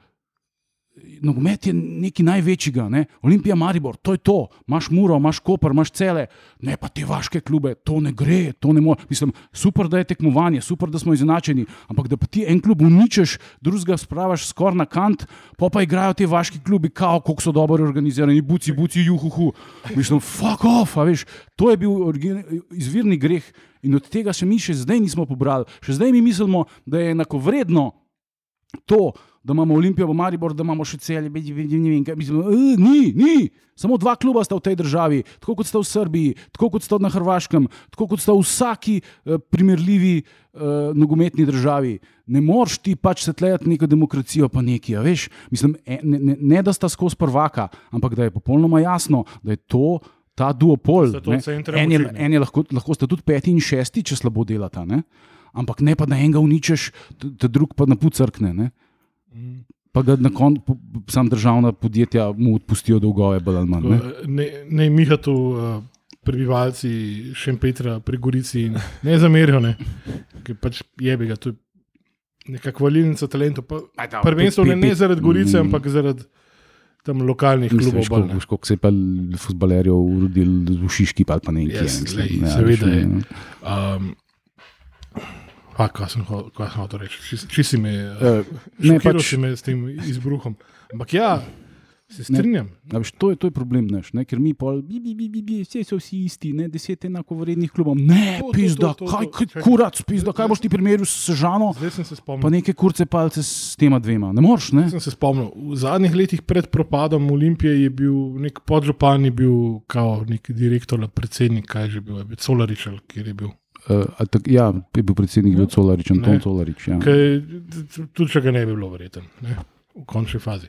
Nogomet je nekaj največjega, ne? Olimpija, Maribor, to je to, imaš Muro, imaš Koper, imaš cele, ne pa te vaške klube, to ne gre, to ne more. Mislim, super, da je tekmovanje, super, da smo izenačeni, ampak da pa ti en klub uničeš, drugega spravaš skoraj na kant, pa pa igrajo ti vaški klubi, kao, kako so dobro organizirani, buci, buci, juhuhu. Mislim, fuck off, veš, to je bil izvirni greh in od tega se mi še zdaj nismo pobrali. Še zdaj mi mislimo, da je enakovredno to, da imamo Olimpijo, pa Maribor, da imamo še vem, kaj mislim. "E, Ni, ni, samo dva kluba sta v tej državi, tako kot sta v Srbiji, tako kot sta na Hrvaškem, tako kot sta v vsaki eh, primerljivi eh, nogometni državi. Ne moreš ti pač svetlejati neko demokracijo, pa nekaj, a veš. Mislim, e, ne, ne, ne da sta skozi prvaka, ampak da je popolnoma jasno, da je to. Ta duopol, en je, en je lahko, lahko sta tudi peti in šesti, če slabo delata, ne? ampak ne pa da enega uničeš, da drug pa na put crkne. Ne? Pa ga na koncu sam državna podjetja mu odpustijo dolgove, manj. Ne? Ne, ne miha tu uh, prebivalci Šempetra, pri Gorici ne zamerijo, ne. Ker pač jebi ga, to je neka valilnica talentov. da, Prvenstveno ne, ne zaradi Gorice, Mm. ampak zaradi tam lokalnih klubov. Ne. koliko se je pa futbalerjev rodil v Šiški ali pa nekje. Yes, glej, ja, seveda je. ne. Um, a, kaj sem hotel reči? Či, či si me, Eh, ne, ne, pač, pač- si me s tem izbruhom. Ampak ja, se strinjam. A Veš, to, je, to je problem, neš, ne? ker mi pol, bi, bi, bi, bi, bi, vse so vsi isti, ne? deset enako vrednih klubov. Ne, To, pizda, to, to, kaj, to. kaj Čakaj. kurac, pizda, kaj boš ti primerjal s Sežano, Zdaj sem se pa spomnil. neke kurce palce s tema dvema. Ne moreš, ne? Sem se spomnil. V zadnjih letih pred propadom Olimpije je bil nek podžupan, je bil kao nek direktor, predsednik, kaj že bil, je bil Colarič, ali kjer je bil. Uh, tak, ja, je bil predsednik bil Colarič, Anton Ne. Colarič. Ja. Kaj, tudi če ga ne bi bilo verjeten, ne, v končni fazi.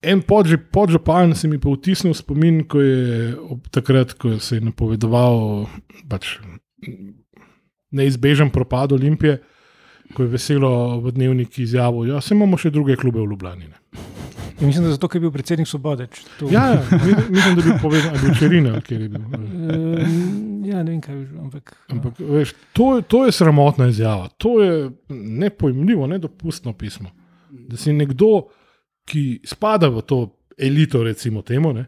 En podže, podžupan se mi pa vtisnil v spomin, ko je takrat, ko se je napovedoval pač, neizbežen propad Olimpije, ko je veselo v dnevnik izjavil, da ja, se imamo še druge klube v Ljubljani. Ja, mislim, da zato, ker je bil predsednik Svobode. če To, Ja, ja, mi- mislim, da je bil Čerina, ali kjer je bil. Eh, ja, ne vem, kaj je že. Ampak, Ampak, veš, to, je- to je sramotna izjava, to je nepojmljivo, nedopustno pismo. Da si nekdo, ki spada v to elito, recimo temu, ne,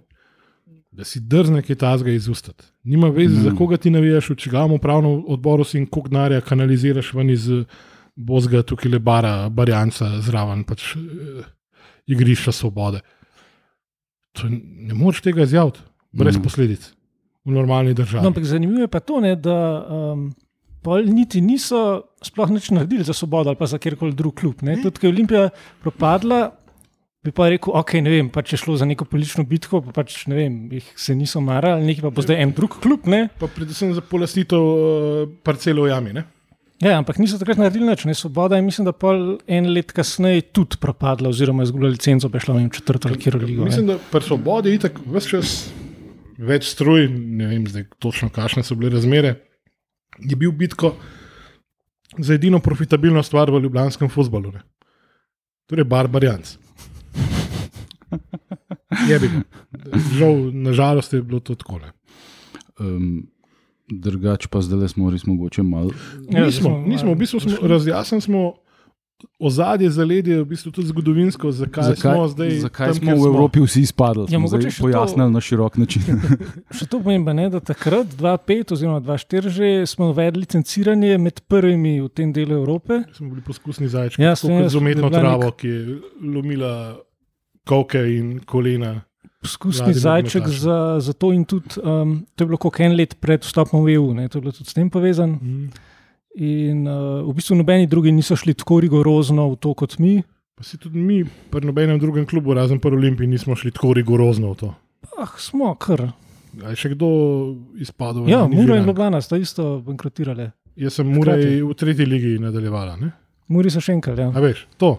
da si drzne kaj tazga izustati. Nima veze, mm. za koga ti navijaš, v čigavom upravnem odboru si in koliko denarja kanaliziraš ven iz eh, Bozga, tukaj le bara, barjanca zraven, pač eh, igrišča svobode. To, je- ne moreš tega izjaviti, brez Mm. posledic. V normalni državi. no, ampak zanimivo je pa to, ne, da um, pol niti niso sploh nič naredili za Svobodo ali pa za kjerkoli drug klub. Ne. Tudi, ko je Olimpija propadla. Bi pa rekel, ok, ne vem, pa če šlo za neko politično bitko, pa pač ne vem, jih se niso marali, nekaj pa bo zdaj en drug klub. Ne? Pa predvsem za polastitev uh, parcelo v jami. Ne? Ja, ampak niso takrat naredili nič. Ne? Svoboda je, mislim, da pol en let kasneje tudi propadla, oziroma izgubila licenco, pa je šla v četrto ali kjer ligo. ne. Mislim, da pri svobodi je tako vse čas več stroj, ne vem zdaj točno, kakšne so bile razmere. Je bil bitko za edino profitabilno stvar v ljubljanskem futbalu. Torej, Barbarijanc. Je bil. Žal, nažalost je bilo to tako. Um, drugač pa zdaj smo res mogoče malo. Ja, nismo, smo nismo, v bistvu smo razjasnili smo ozadje, zaledje, v bistvu tudi zgodovinsko, zakaj, zakaj smo zdaj zakaj tam, smo v Evropi vsi izpadli? Ja, Smo mogoče še to- pojasnili na širok način. [laughs] Še to pomembno je, da takrat, 2005 oziroma 2004, že smo uvedli licenciranje med prvimi v tem delu Evrope. Smo bili poskusni zajčki, Ja, sem jaz, z umetno je travo, ki je lomila koke in kolena. Poskusni zajček nogometaši. za, za to in tudi um, to je bilo kot en let pred vstopom v EU, ne, to je bilo tudi s tem povezano. Mm. In uh, v bistvu nobeni drugi niso šli tako rigorozno v to kot mi. Pa si tudi mi, pri nobenem drugem klubu, razen pri Olimpiji, nismo šli tako rigorozno v to. Ah, smo kar. A je še kdo izpadel? Ja, Mura in? Ljubljana sta isto bankrotirale. Jaz sem Hkrati. v tretji ligi nadaljevala. Ne? Muri so še enkrat, ja. A veš, to.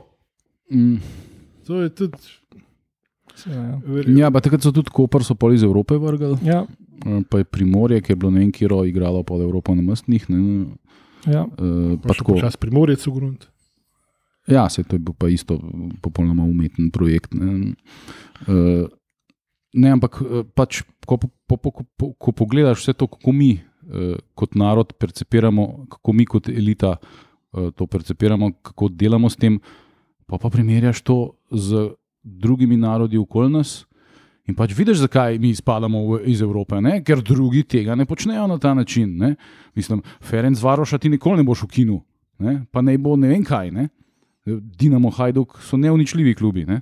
Mm. To je tudi. Ja, Ja, pa takrat so tudi Koper so pol iz Evrope vrgli, ja, eh, pa je Primorje, ki je bilo ne kjer igralo pod Evropo na mestnih. Ne, ja. eh, pa tako. čas primorjec v grunt. Ja, se to je bil pa isto popolnoma umeten projekt. Ne, uh, ne ampak pač, ko, po, po, po, ko pogledaš vse to, kako mi uh, kot narod percepiramo, kako mi kot elita uh, to percepiramo, kako delamo s tem, pa pa primerjaš to z drugimi narodi okoli nas. In pač vidiš, zakaj mi izpadamo iz Evrope, ne? ker drugi tega ne počnejo na ta način. Ne? Mislim, Ferenc Varoša ti nikoli ne boš v kinu, ne? pa ne bo ne vem kaj. Ne? Dinamo Hajduk so neuničljivi klubi. Ne?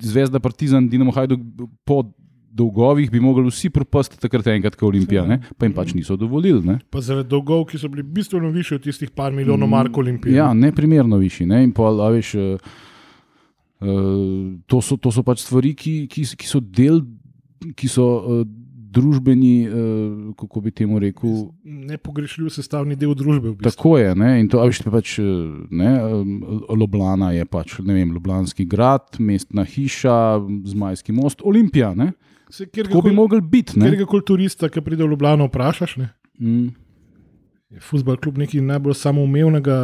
Zvezda Partizan, Dinamo Hajduk po dolgovih bi mogli vsi propasti takrat enkrat, ko Olimpija, ne? pa jim pač niso dovolili. Ne? Pa zaradi dolgov, ki so bili bistveno više od tistih par milijonov mark Olimpije. Ja, neprimerno višji. Ne? In pa, a veš. Uh, to, so, to so pač stvari, ki, ki, ki so del, ki so uh, družbeni, uh, kako bi temu rekel. Nepogrešljiv sestavni del družbe. V bistvu. Tako je. Ne? In to, veš, pač, ne, Ljubljana je pač, ne vem, Ljubljanski grad, mestna hiša, Zmajski most, Olimpija. Se, Tako bi mogli biti. Ker ga kot turista, ki pride v Ljubljano, vprašaš. Mm. Je futbol kljub nekaj najbolj samoumevnega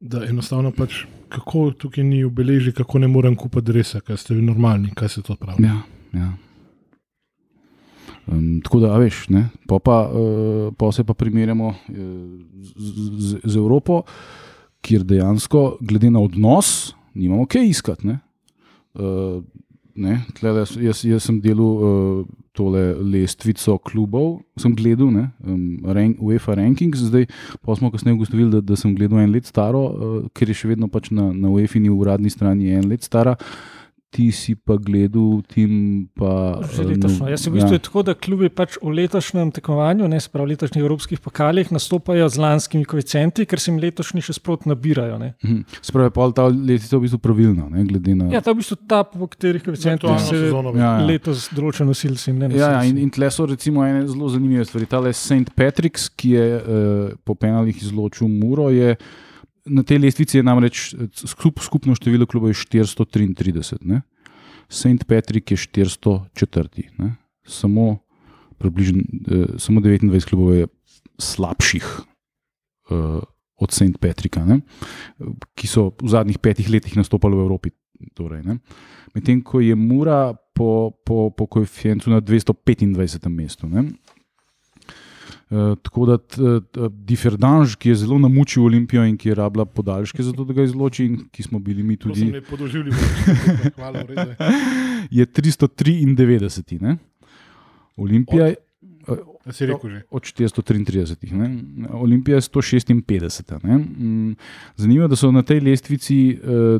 da enostavno pač, kako tukaj ni obeleži, kako ne morem kupiti dresa, kaj ste vi normalni, kaj se to pravi. Ja, ja. Um, tako da, veš, ne, pa, pa, uh, pa se pa primerjamo uh, z, z, z Evropo, kjer dejansko, glede na odnos, nimamo kaj iskati. Uh, Ne, tlele, jaz, jaz sem delal uh, tole lestvico klubov, sem gledal, ne, um, rank, UEFA Rankings, zdaj pa smo kasneje ugotovili, da, da sem gledal en let staro, uh, ker je še vedno pač na, na UEFA-ni uradni strani en let stara. Uh, ti si pa gledal tim. Pa, že letošnjo. Jaz sem v bistvu ja. tako, da klubi pač v letošnjem tekmovanju, ne sprav v letošnjih evropskih pokalih, nastopajo z lanskimi koeficienti, ker se jim letošnji še sprot nabirajo. Mhm. Sprav je pa ta letica v bistvu pravilna. Ne, na... Ja, ta v bistvu ta, po katerih koeficientih se ja, ja. letos določa nosilci. Ja, ja, in, in tle so recimo ene zelo zanimive stvari. Tale St. Patrick's, ki je uh, po penalih izločil Muro. Je, Na tej lestvici je namreč skup, skupno število klubov 433, ne? St. Patrick je 404, ne? samo, približn, eh, samo 29 klubov je slabših eh, od St. Patricka, ne? ki so v zadnjih petih letih nastopali v Evropi. Torej, Medtem ko je Mura po, po, po koeficientu na 225. mestu. Ne? Uh, tako da Diferdanž, ki je zelo namučil Olimpijo in ki je rabila podaljške za to, da ga izloči, in ki smo bili mi tudi. [laughs] Ne podoživljali, hvala, je 393. Ne? Olimpija je. Od 433. Ne? Olimpija je 156. Ne? Mm, zanimivo je, da so na tej lestvici uh,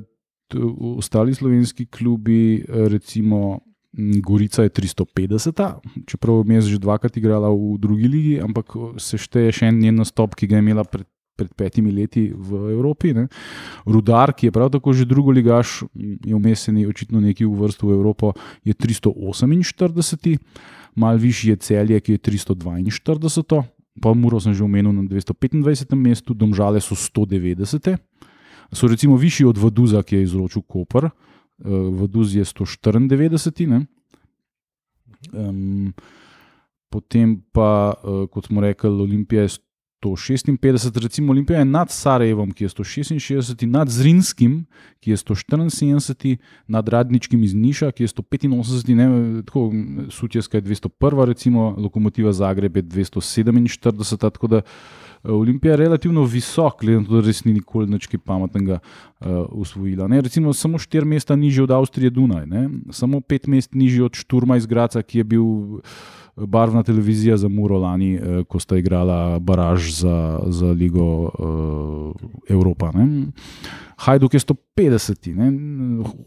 ostali slovenski klubi, recimo Gorica je 350, čeprav je že dvakrat igrala v drugi ligi, ampak se šteje še en njen nastop, ki ga je imela pred, pred petimi leti v Evropi. Ne. Rudar, ki je prav tako že drugo ligaš, je vmesen, očitno neki v vrstu v Evropo, je 348, mal višji je celje, ki je 342, pa Muro sem že omenil na 225. mestu, domžale so 190. So recimo višji od Vaduza, ki je izročil Koper v Duzi je 194. Um, potem pa, uh, kot smo rekli, Olimpija je 156, recimo Olimpija je nad Sarajevom, ki je 166, nad Zrinskim, ki je 174, nad Radničkim iz Niša, ki je 185, ne, tako Sutjeska je 201, recimo Lokomotiva Zagreb je 247, tako da Olimpija je relativno visok, glede na to, da res ni nikoli nič pametnega uh, usvojila. Ne? Recimo samo štiri mesta nižje od Avstrije Dunaj, ne? samo pet mest nižje od Šturma iz Graca, ki je bil barvna televizija za Muro lani, uh, ko sta igrala baraž za, za Ligo uh, Evropa. Ne? Hajduk je 150, ne?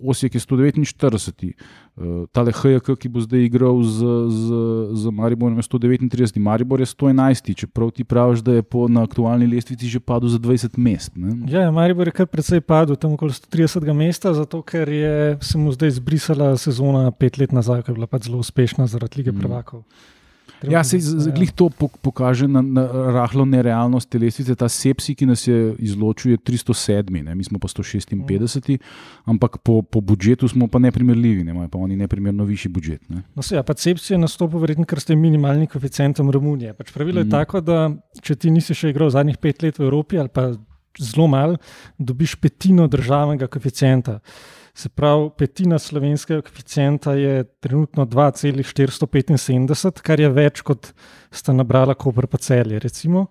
Osijek je 149, uh, tale HJK, ki bo zdaj igral z, z, z Mariborom, je 139, Maribor je 111, čeprav ti praviš, da je po, na aktualni lestvici že padel za 20 mest. Ne? Ja, Maribor je kar precej padel, tam okoli 130 mesta, zato ker je se mu zdaj zbrisala sezona pet let nazaj, ki je bila pač zelo uspešna zaradi lige mm. Prvakov. Ja, se jih to pokaže na, na rahlo nerealnost telesnice. Ta sepsi, ki nas je izločil, je 307, ne? mi smo pa 156, mm. ampak po, po budžetu smo pa neprimerljivi, ne? imajo pa oni neprimerno višji budžet. Ne? No, se, ja, pa sepsi je nastopil verjetno, ker ste minimalni koeficientom Romunije. Pač pravilo mm. je tako, da če ti nisi še igral zadnjih pet let v Evropi ali pa zelo malo, dobiš petino državnega koeficienta. Se pravi, petina slovenskega koeficienta je trenutno 2,475, kar je več kot sta nabrala Koper pa celje. Recimo.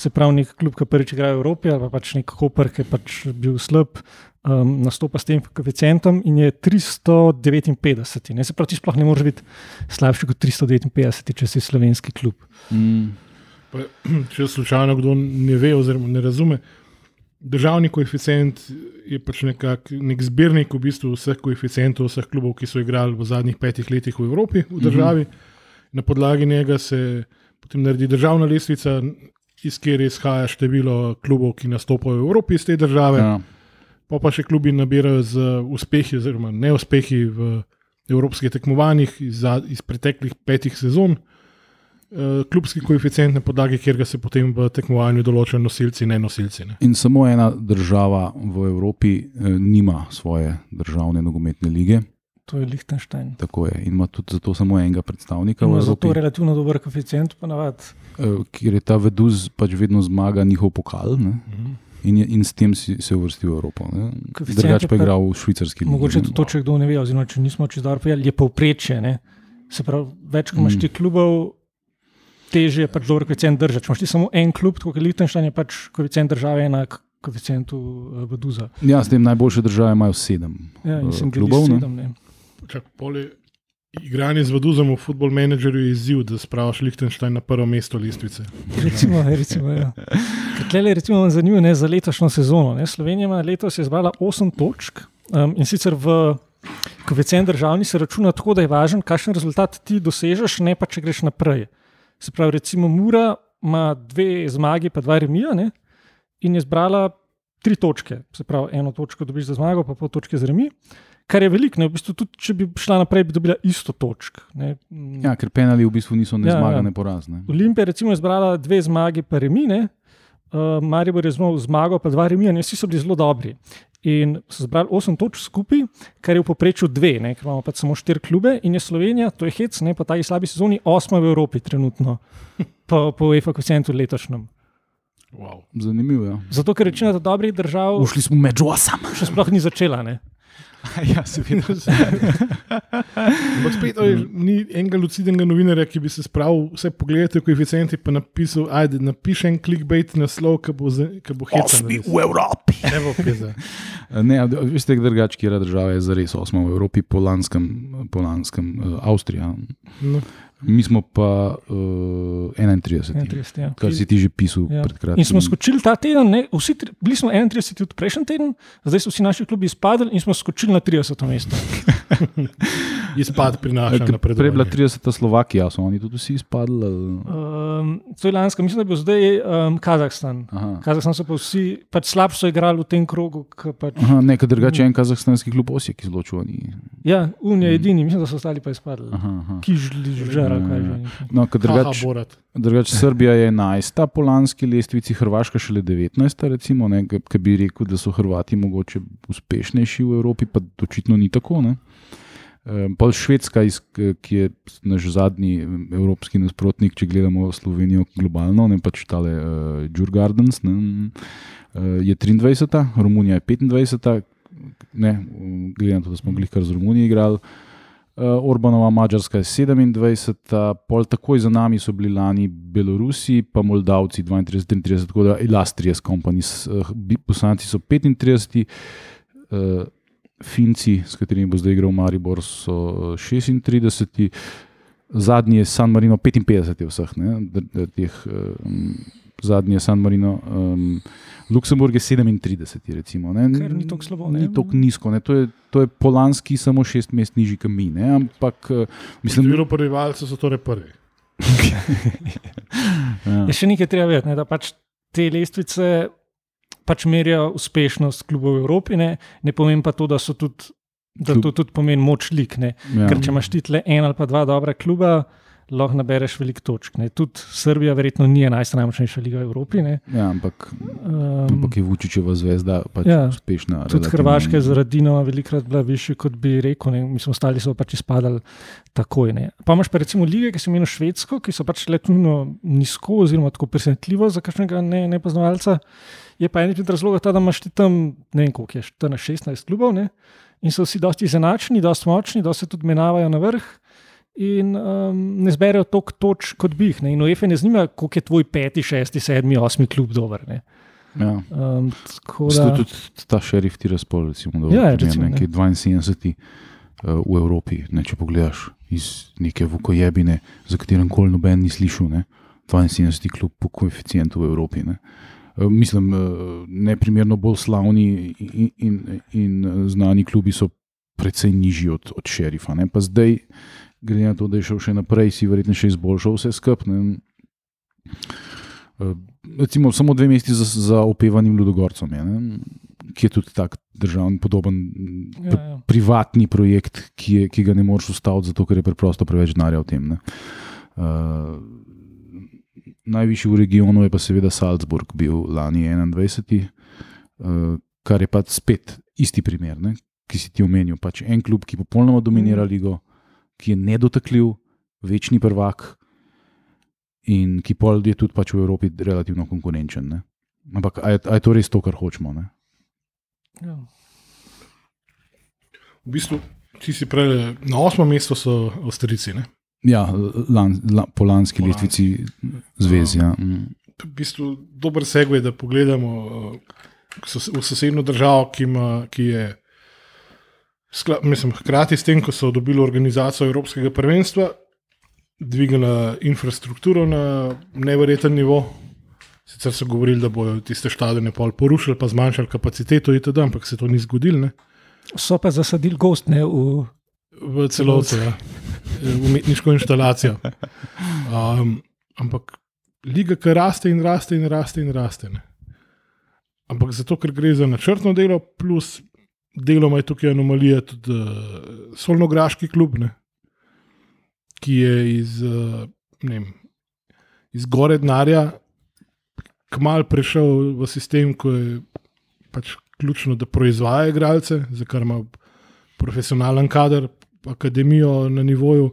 se pravi, nek klub, ki prvič igra v Evropi, ali pa pač nek Hopper, ki je pač bil slab, um, nastopa s tem koeficientom in je 359. Ne? Se pravi, ti sploh ne moreš biti slabši kot 359, če si slovenski klub. Mm. Pa, [clears throat] če slučajno kdo ne ve oziroma ne razume, državni koeficient je pač nekak, nek zbirnik v bistvu vseh koeficientov, vseh klubov, ki so igrali v zadnjih petih letih v Evropi, v državi. Mm -hmm. Na podlagi njega se potem naredi državna lestvica, iz kjer izhaja število klubov, ki nastopajo v Evropi iz te države. Ja. Pa pa še klubi nabirajo z uspehi, oziroma neuspehi v evropskih tekmovanjih iz, iz preteklih petih sezon. Eh, Klubski koeficient, na podlagi katerega se potem v tekmovanju določajo nosilci in ne nosilci. Ne. In samo ena država v Evropi eh, nima svoje državne nogometne lige, To je Liechtenstein. tako je, in ima tudi zato samo enega predstavnika v Ima zato relativno dober koeficient, ponavadi. eh, kjer je ta veduz pač vedno zmaga njihov pokal. Ne? In, je, in s tem si, se uvrstil v Evropo. je pa je pa- igral v švicarski ligi. Mogoče to, če kdo ne ve, oziroma če nismo čez dobro povedali, je povprečje. Ne? Se pravi, več kot imaš Mm. ti klubov, težje je pač dober koeficient držati. Če imaš ti samo en klub, kot Liechtenstein, je pač koeficient države enak koeficientu uh, Beduza. Ja, s tem najboljše države imajo sedem Ja, in eh, sem poli, igranje z Vaduzom v Football Managerju je izziv, da spraviš Liechtenstein na prvo mesto listvice. Recimo, recimo, ja. Tle je recimo zanimivo ne, za letošnjo sezono. Ne. Slovenija ima letos je zbrala 8 točk um, in sicer v koeficient državni se računa tako, da je važen, kakšen rezultat ti dosežeš, ne pa če greš naprej. Se pravi, recimo Mura ima dve zmagi, pa dva remija ne, in je zbrala tri točke. Se pravi, eno točko dobiš za zmago, pa pol točke za remi. Kar je veliko, v bistvu tudi če bi šla naprej, bi dobila isto točk. Ne. Mm. Ja, ker penali v bistvu niso ne Ja, ja. zmaga, ne porazne. Olimpija recimo, je zbrala dve zmagi, pa remine, uh, Maribor je zmagal zmago, pa dva remija, ne vsi so bili zelo dobri. In so zbrali 8 točk skupaj, kar je v povprečju dve, ne, ker imamo pač samo štiri klube in je Slovenija, to je hec, ne pa ta slabi sezoni, osma v Evropi trenutno, [laughs] po, po UEFA koeficientu letošnjem. Wow. Zanimivo je. Ja. Zato, ker večina dobrih držav Ušli smo med osam. še sploh ni začela. Ne. [laughs] ja, seveda. [laughs] Ampak spet oj, ni enega lucidnega novinarja, ki bi se spravil vse pogledati, koeficienti pa napisal, ajde, napiši en clickbait naslov, ki bo, ki bo hecen. res. Evropi. Ne bo peza. [laughs] Ne, veste, drugače, kje država je zares osma v Evropi, po lanskem, po lanskem uh, Avstrija. No. Mi smo pa uh, 31. 31, ja. Kar si ti že pisal Ja. pred kratkim. In smo skočili ta teden, ne, vsi, tri- bili smo 31 tudi prejšnji teden, zdaj so vsi naši klubi izpadli in smo skočili na 30. mesto. [laughs] Izpad prinaša. Prej je bila 30. Slovakija, so oni tudi vsi izpadli. Um, to je lansko, mislim, da je bil zdaj um, Kazahstan. Aha. Kazahstan so pa vsi pač slabše igrali v tem krogu. Pač, Aha, nekaj drugače, en kazahstanski klub Osijek izločil. oni- ja, Unija je edini, mislim, da so ostali pa izpadli. Kižli, žara, Ja, kaj ja. že. No, ker Drugač, drugače. Drugač, Srbija je 11. po lanski lestvici, Hrvaška šele 19. Recimo, ne, ki bi rekel, da so Hrvati mogoče uspešnejši v Evropi, pa očitno ni tako. Ne. Pol Švedska, ki je naš zadnji evropski nasprotnik, če gledamo Slovenijo globalno, ne pač tale uh, Djur Gardens, ne, uh, je 23., Romunija je 25., ne, glede na to, da smo glih kar z Romunijo igrali. Uh, Orbanova Mačarska je 27, pol takoj za nami so bili lani Belorusi, pa Moldavci 32, 33, tako da Illustrious Company, uh, poslanci so 35, uh, Finci, s katerimi bo zdaj igral Maribor, so uh, 36, zadnji je San Marino 55 je vseh, ne, d- teh, um, zadnji je San Marino. Um, Luksemburg je 37, recimo. Ne. Ni tako slabo, ne. Ni tako nizko. Ne. To, je, to je polanski samo šest mest nižji kot mi. Ne. Ampak mislim, Število prebivalcev so torej prvi. [laughs] ja. Je še nekaj treba vedeti, ne, da pač te lestvice pač merijo uspešnost klubov v Evropi, ne, ne pomeni pa to, da, so tudi, da Klub- to tudi pomeni moč lik. Ne. ja. Ker če imaš ti tle en ali pa dva dobra kluba, lahko nabereš veliko točk. Ne. Tudi Srbija verjetno ni najmočnejša liga v Evropi. Ne. ja, ampak, Um, ampak je Vučičeva zvezda pač Ja. uspešna. Tudi. Hrvaška je zaradi Dinova velikrat bila višja, kot bi rekel. Ne. Mislim, ostali so pač izpadali takoj. Ne. Pa imaš pa recimo lige, ki so imeli Švedsko, ki so pač letno nizko, oziroma tako presenetljivo za kakšnega ne, nepoznavalca. Je pa en izmed razlogov ta, da imaš ti tam, ne vem koliko je, 14-16 klubov ne. in so vsi dosti izenačeni, dosti močni, dosti se tudi menjavajo na vrh. in um, ne zberejo toliko točk, kot bi jih. Ne. In UEFA ne zanima, koliko je tvoj peti, šesti, sedmi, osmi klub dober. Ne. Ja. Um, Da... Tudi ta šerif Tiraspol, recimo, da Ja, je recimo, ne. nekaj 72 uh, v Evropi. Ne, če pogledaš iz neke vukojebine, za katerem koli noben ni slišal, ne, 72 klub po koeficientu v Evropi. Ne. Eh, Mislim, eh, neprimerno bolj slavni in, in, in eh, znani klubi so precej nižji od, od šerifa. Ne. Pa zdaj, glede na to, da je šel še naprej, si verjetno še izboljšal vse skupaj. Recimo, samo dve mesti za, za opevanim Ludogorcem, je, ne, ki je tudi tak državni, podoben ja, ja. privatni projekt, ki, je, ki ga ne moreš ustaviti, zato ker je preprosto preveč denarja v tem. Ne. Uh, najvišji v regionu je pa seveda Salzburg, bil lani 21, uh, kar je pa spet isti primer, ne, ki si ti omenil. Pač en klub, ki popolnoma dominira ligo, ki je nedotakljiv, večni prvak in ki pol je tudi pač v Evropi relativno konkurenčen. Ne. Ampak a je, a je to res to, kar hočemo? Ne? Ja. V bistvu, ti si prej na osmem mestu, so Avstrijci. ne. Ja, lan, la, po lanski Po lestvici zvezi. Ja. Mm. Je v bistvu dober segue, da pogledamo sos- v sosednjo državo, ki, ima, ki je. skla- Mislim, hkrati s tem, ko so dobili organizacijo Evropskega prvenstva, dvignila infrastrukturo na nevreten nivo. Sicer so govorili, da bodo tiste stadione pol porušili, pa zmanjšali kapaciteto, itd., ampak se to ni zgodilo. Ne? So pa zasadili gost ne, v v celoti, ja. Umetniško instalacijo. Um, ampak liga, ki raste in raste in raste in raste. Ne. Ampak zato, ker gre za načrtno delo, plus deloma je tukaj anomalija tudi uh, Solnograški klub, ne, ki je iz, uh, vem, iz gore denarja kmal prešel v sistem, ko je pač ključno, da proizvaja igralce, za kar ima profesionalen kader, akademijo na nivoju.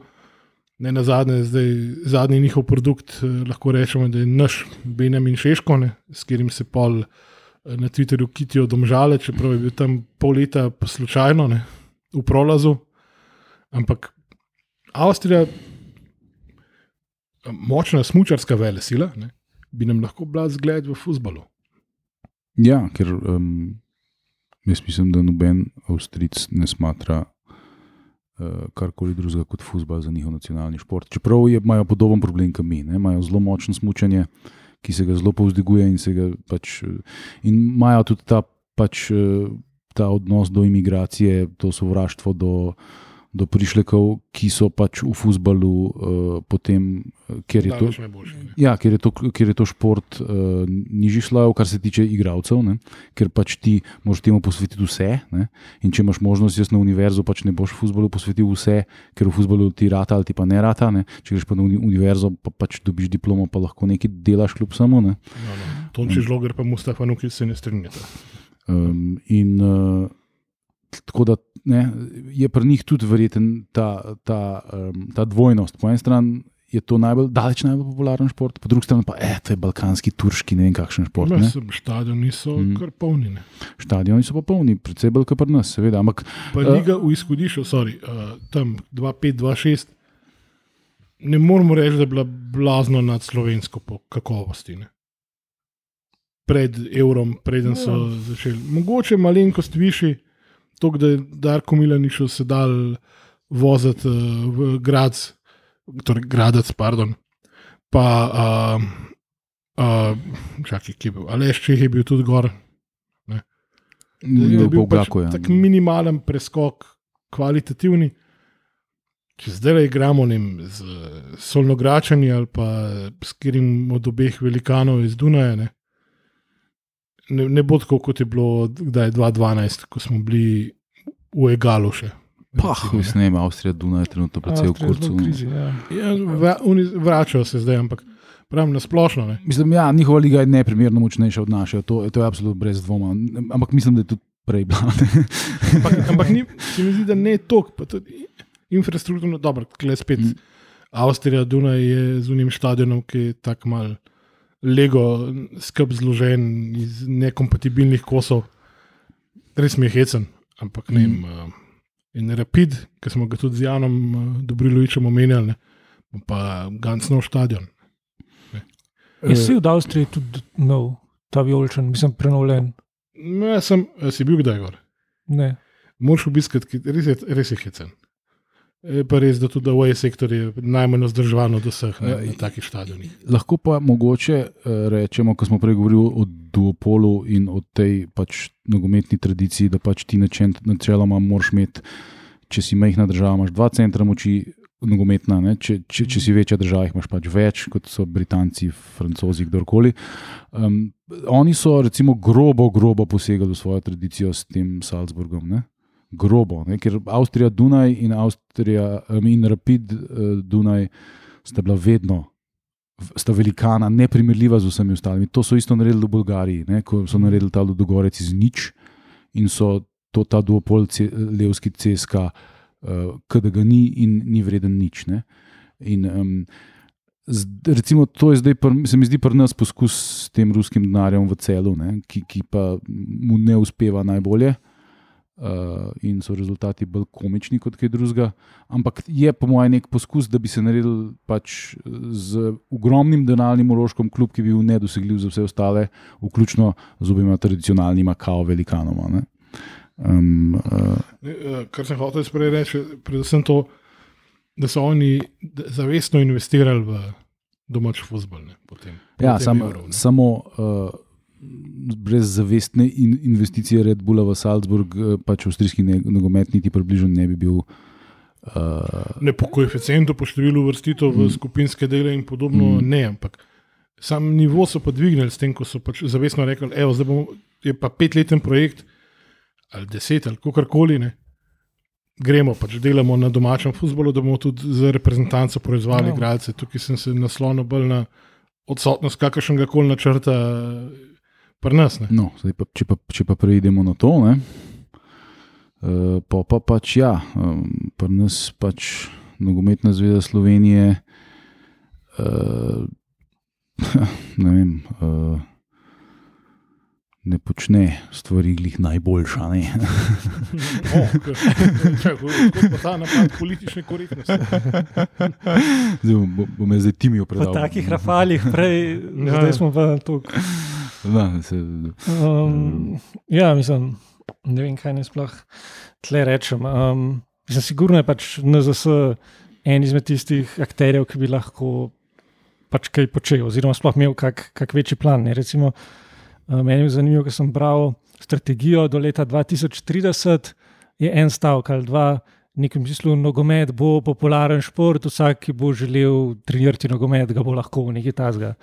Ne na zadnje, zdaj zadnji njihov produkt, eh, lahko rečemo, da je naš Benjamin Šeško, ne, s katerim se pol eh, na Twitterju kitijo domžale, čeprav je bil tam pol leta slučajno ne, v prolazu. Ampak Avstrija, eh, močna smočarska vele sila, ne, bi nam lahko bila zgled v futbalu. Ja, ker um, jaz mislim, da noben Avstric ne smatra karkoli drugega kot futbol za njihov nacionalni šport. Čeprav je, imajo podoben problem kot mi, ne? imajo zelo močno smučanje, ki se ga zelo povzdiguje in, ga pač, eh, in imajo tudi ta, pač, eh, ta odnos do imigracije, to sovraštvo do. Do prišlekov, ki so pač v futbalu, uh, potem, eh, ker je to. Najboljši. Ja, ker je to, ker je to šport uh, nižjih slojev, kar se tiče igralcev, ne? ker pač ti moraš temu posvetiti vse. Ne? In če imaš možnost, jaz na univerzo, pač ne boš v futbolu posvetil vse, ker v futbolu ti rata ali ti pa ne rata. Ne? Če greš pa na uni- univerzo, pa pač dobiš diplomo, pa lahko nekaj delaš kljub samo. Ne? No, no. Tonči žloger, pa Mustafa Nukic se ne strinjata. Um, in uh, tako da ne, je pri njih tudi verjeten ta, ta, um, ta dvojnost. Po eni strani je to najbolj, daleč najbolj popularen šport, po drugi strani pa je to je balkanski, turški, ne vem kakšen šport. Ne? Stadioni so Mm. kar polni. Ne. Stadioni so pa polni, predvsej bolj kot pri nas, seveda. Ampak Pa Eh. liga v izhodišču, sorry, uh, tam 2-5-2-6, ne moremo reči, da je bila blazno nad slovensko po kakovosti. Ne. Pred evrom, preden so Ja. začeli. Mogoče malenkost višji, to, da je Darko Milanišo se dal voziti uh, v Gradc, torej Gradec, pardon. Pa, uh, uh, čakaj, ki je bil, Aleš Čeh je bil tudi gor. Da je bil pač Polgaku. Ja. tak minimalen preskok, kvalitativni. Če zdaj igramo ne vem, z Solnogračani ali pa s katerim od obeh velikanov iz Dunaja, ne, ne, ne bo tako, kot je bilo kdaj 2012, ko smo bili v Egalu še. Pah, Recimo, jaz ne vem, Avstrija, Dunaj je trenutno precej v je kurcu. krizi, ja. Ja, vračajo se zdaj, ampak pravim na splošno. Ne. Mislim, ja, njihova liga je neprimerno močnejša od naše, to, to je absolutno brez dvoma. Ampak mislim, da je tudi prej bila. Ampak, ampak ni, se mi zdi, da ne toliko, pa tudi infrastrukturno dobro, kle spet. Mm. Avstrija, Dunaj je z unim stadionom, ki je tako mal lego, skrb zložen iz nekompatibilnih kosov. Res mi je hecen, ampak ne. Mm. Uh, In Rapid, ki smo ga tudi z Janom uh, Dobrilovičem omenjali, ne, pa Gansnov stadion. Je si v Avstriji tudi nov, ta vijoličen, mislim, prenovljen. No, jaz sem, si bil kdaj gor. Ne. Moš obiskati, res je, res je hecen. Je pa res, da tudi OE sektor je najmanj vzdrževan od vseh na, na takih stadionih. Lahko pa mogoče eh, rečemo, ko smo prej govorili o duopolu in o tej pač nogometni tradiciji, da pač ti načeloma moraš imeti, če si majhna država, imaš dva centra moči. Nogometna, ne? če, če, če si večja država, imaš pač več, kot so Britanci, Francozi, kdorkoli. Um, oni so, recimo, grobo, grobo posegali v svojo tradicijo s tem Salzburgom. Ne? Grobo, ne? ker Avstrija, Dunaj in Avstrija in Rapid uh, Dunaj sta bila vedno, sta velikana, neprimerljiva z vsemi ostalimi. To so isto naredili v Bolgariji, ne? ko so naredili ta Ludogorec iz nič in so to ta duopol, levski CSK uh, da ga ni in ni vreden nič. Ne? In, um, z, recimo, to je zdaj, pr, se mi zdi, pri nas poskus s tem ruskim denarjem v celu, ne? ki, ki pa mu ne uspeva najbolje. Uh, in so rezultati bolj komični kot kaj drugega. Ampak je, po mojem, nek poskus, da bi se naredil pač z ogromnim denarnim uložkom, kljub ki bi bil nedosegljiv za vse ostale, vključno z obima tradicionalnima, kao velikanoma. Ne? Um, uh, Kar sem hotel prej reči, predvsem to, da so oni zavestno investirali v domač futbol. Ja, sam, samo uh, brez zavestne in investicije Red Bulla v Salzburg, pač avstrijski nogomet, niti približno ne bi bil. Uh, ne po koeficientu, po številu vrstitev v mm. skupinske dele in podobno, mm. ne, ampak sam nivo so pa dvignili s tem, ko so pač zavestno rekli, da je pa petleten projekt ali deset ali kakorkoli. Gremo pač delamo na domačem futbolu, da bomo tudi za reprezentanco proizvali no. igralce. Tukaj sem se naslonil bolj na odsotnost kakršnega koli načrta pri nas. No, pa, če, pa, če pa preidemo na to, uh, pa, pa pač ja, um, pri nas pač nogometna zveza Slovenije. Uh, [laughs] ne vem. Uh, ne počne stvari glih najboljša. Ne? [laughs] Kot ta napad politične korektnosti. Zdaj bom zdaj timijo predal. Po takih rafalih, prej, ja. zdaj smo pa tukaj. Da, se, um, ja, mislim, ne vem, kaj ne sploh tle rečem. Um, mislim, sigurno je pač NZS en izmed tistih akterjev, ki bi lahko pač kaj počel, oziroma sploh imel kak, kak večji plan. Ne? Recimo, Eh, meni je zanimivo, ker sem bral strategijo do leta 2030, je en stavek ali dva. V nekem smislu nogomet bo popularen šport, vsak, ki bo želel trenirati nogomet, ga bo lahko nekaj tasga.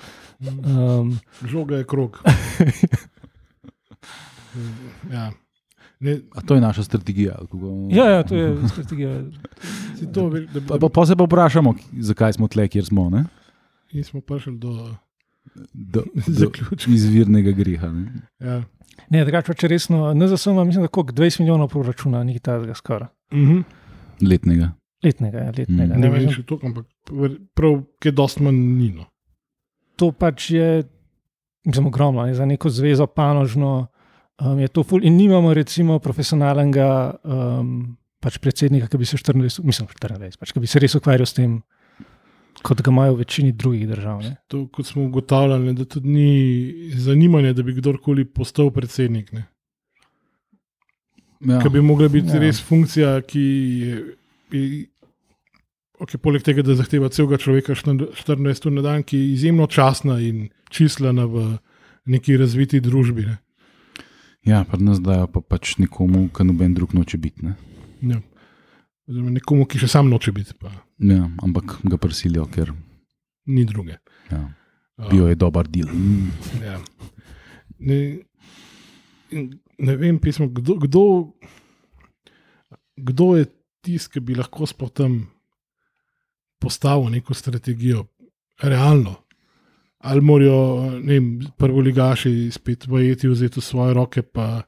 Um, Žoga je krog. [laughs] ja. Ne, to je naša strategija. Ja, ja, to je strategija. to, da, da, pa, pa se pa vprašamo, zakaj smo tle, kjer smo. Mi smo prišli do do, [laughs] do izvirnega greha. Ne, ja. ne drugače, če resno, ne za samo, mislim, da je 20 milijonov proračuna, ni ta skoraj. Mm -hmm. Letnega. Letnega, ja, letnega. Mm. Ne vem, če to, ampak prav, ki je dost manj nino. To pač je, mislim, ogromno, je za neko zvezo panožno. Um, je to ful, in nimamo, recimo, profesionalnega um, pač predsednika, ki bi se 24, mislim, 24, pač, ki bi se res ukvarjal s tem kot ga imajo v večini drugih držav. To, kot smo ugotavljali, da tudi ni zanimanja, da bi kdorkoli postal predsednik. Ja. Ki bi mogla biti ja. res funkcija, ki je. Okay, poleg tega, da zahteva celega človeka 14 ur na dan, ki je izjemno časna in čislana v neki razviti družbi. Ne. Ja, pa nas dajo pa pač nekomu, ki noben drug noče biti. Ne. Ja. Nekomu, ki še sam noče biti. Pa. Ja, ampak ga prisilijo, ker ni druge. Ja. Bil je dober del. Ja. Ne, ne vem, pismo, kdo, kdo, kdo je tisti, ki bi lahko spotem postavil neko strategijo, realno. Ali morajo prvo ligaši spet vajeti, vzeti v svoje roke, pa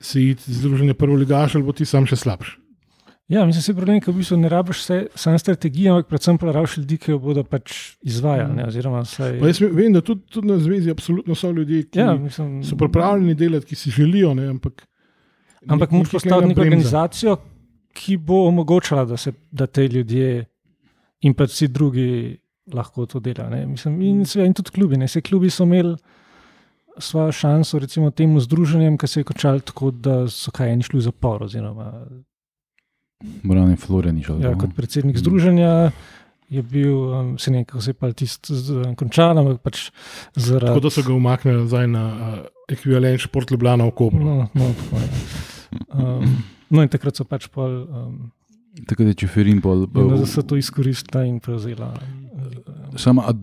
se iti združenje prvo ligaša, ali bo ti sam še slabši. Ja, mislim, da je problem, da v bistvu ne rabiš samo strategije, ampak predvsem pa rabiš ljudi, ki jo bodo pač izvajali. Ne, saj... Jaz vem, da tudi, tudi na zvezi absolutno so ljudje, ki ja, mislim, so pripravljeni delati, ki si želijo. Ne, ampak ampak moraš postaviti neko organizacijo, ki bo omogočala, da se da te ljudje in pa vsi drugi lahko to delajo. Mislim, In, in tudi klubi. Ne. Se klubi so imeli svojo šanso, recimo temu združenjem, ki se je končalo tako, da so kaj eni šli v zapor. Oziroma, Morane Florian šel. ja, kot predsednik združenja je bil, um, se ne vem, kako se je pa tisto z- končalo, ampak pač Tako zaradi. da so ga umaknili nazaj na uh, ekvivalent Šport Ljubljana v Kopru. No, no, tako. Um, no, in takrat so pač pol. Um, Tako da je Čeferin pol. No, da so to izkoristila in prevzela. Sama a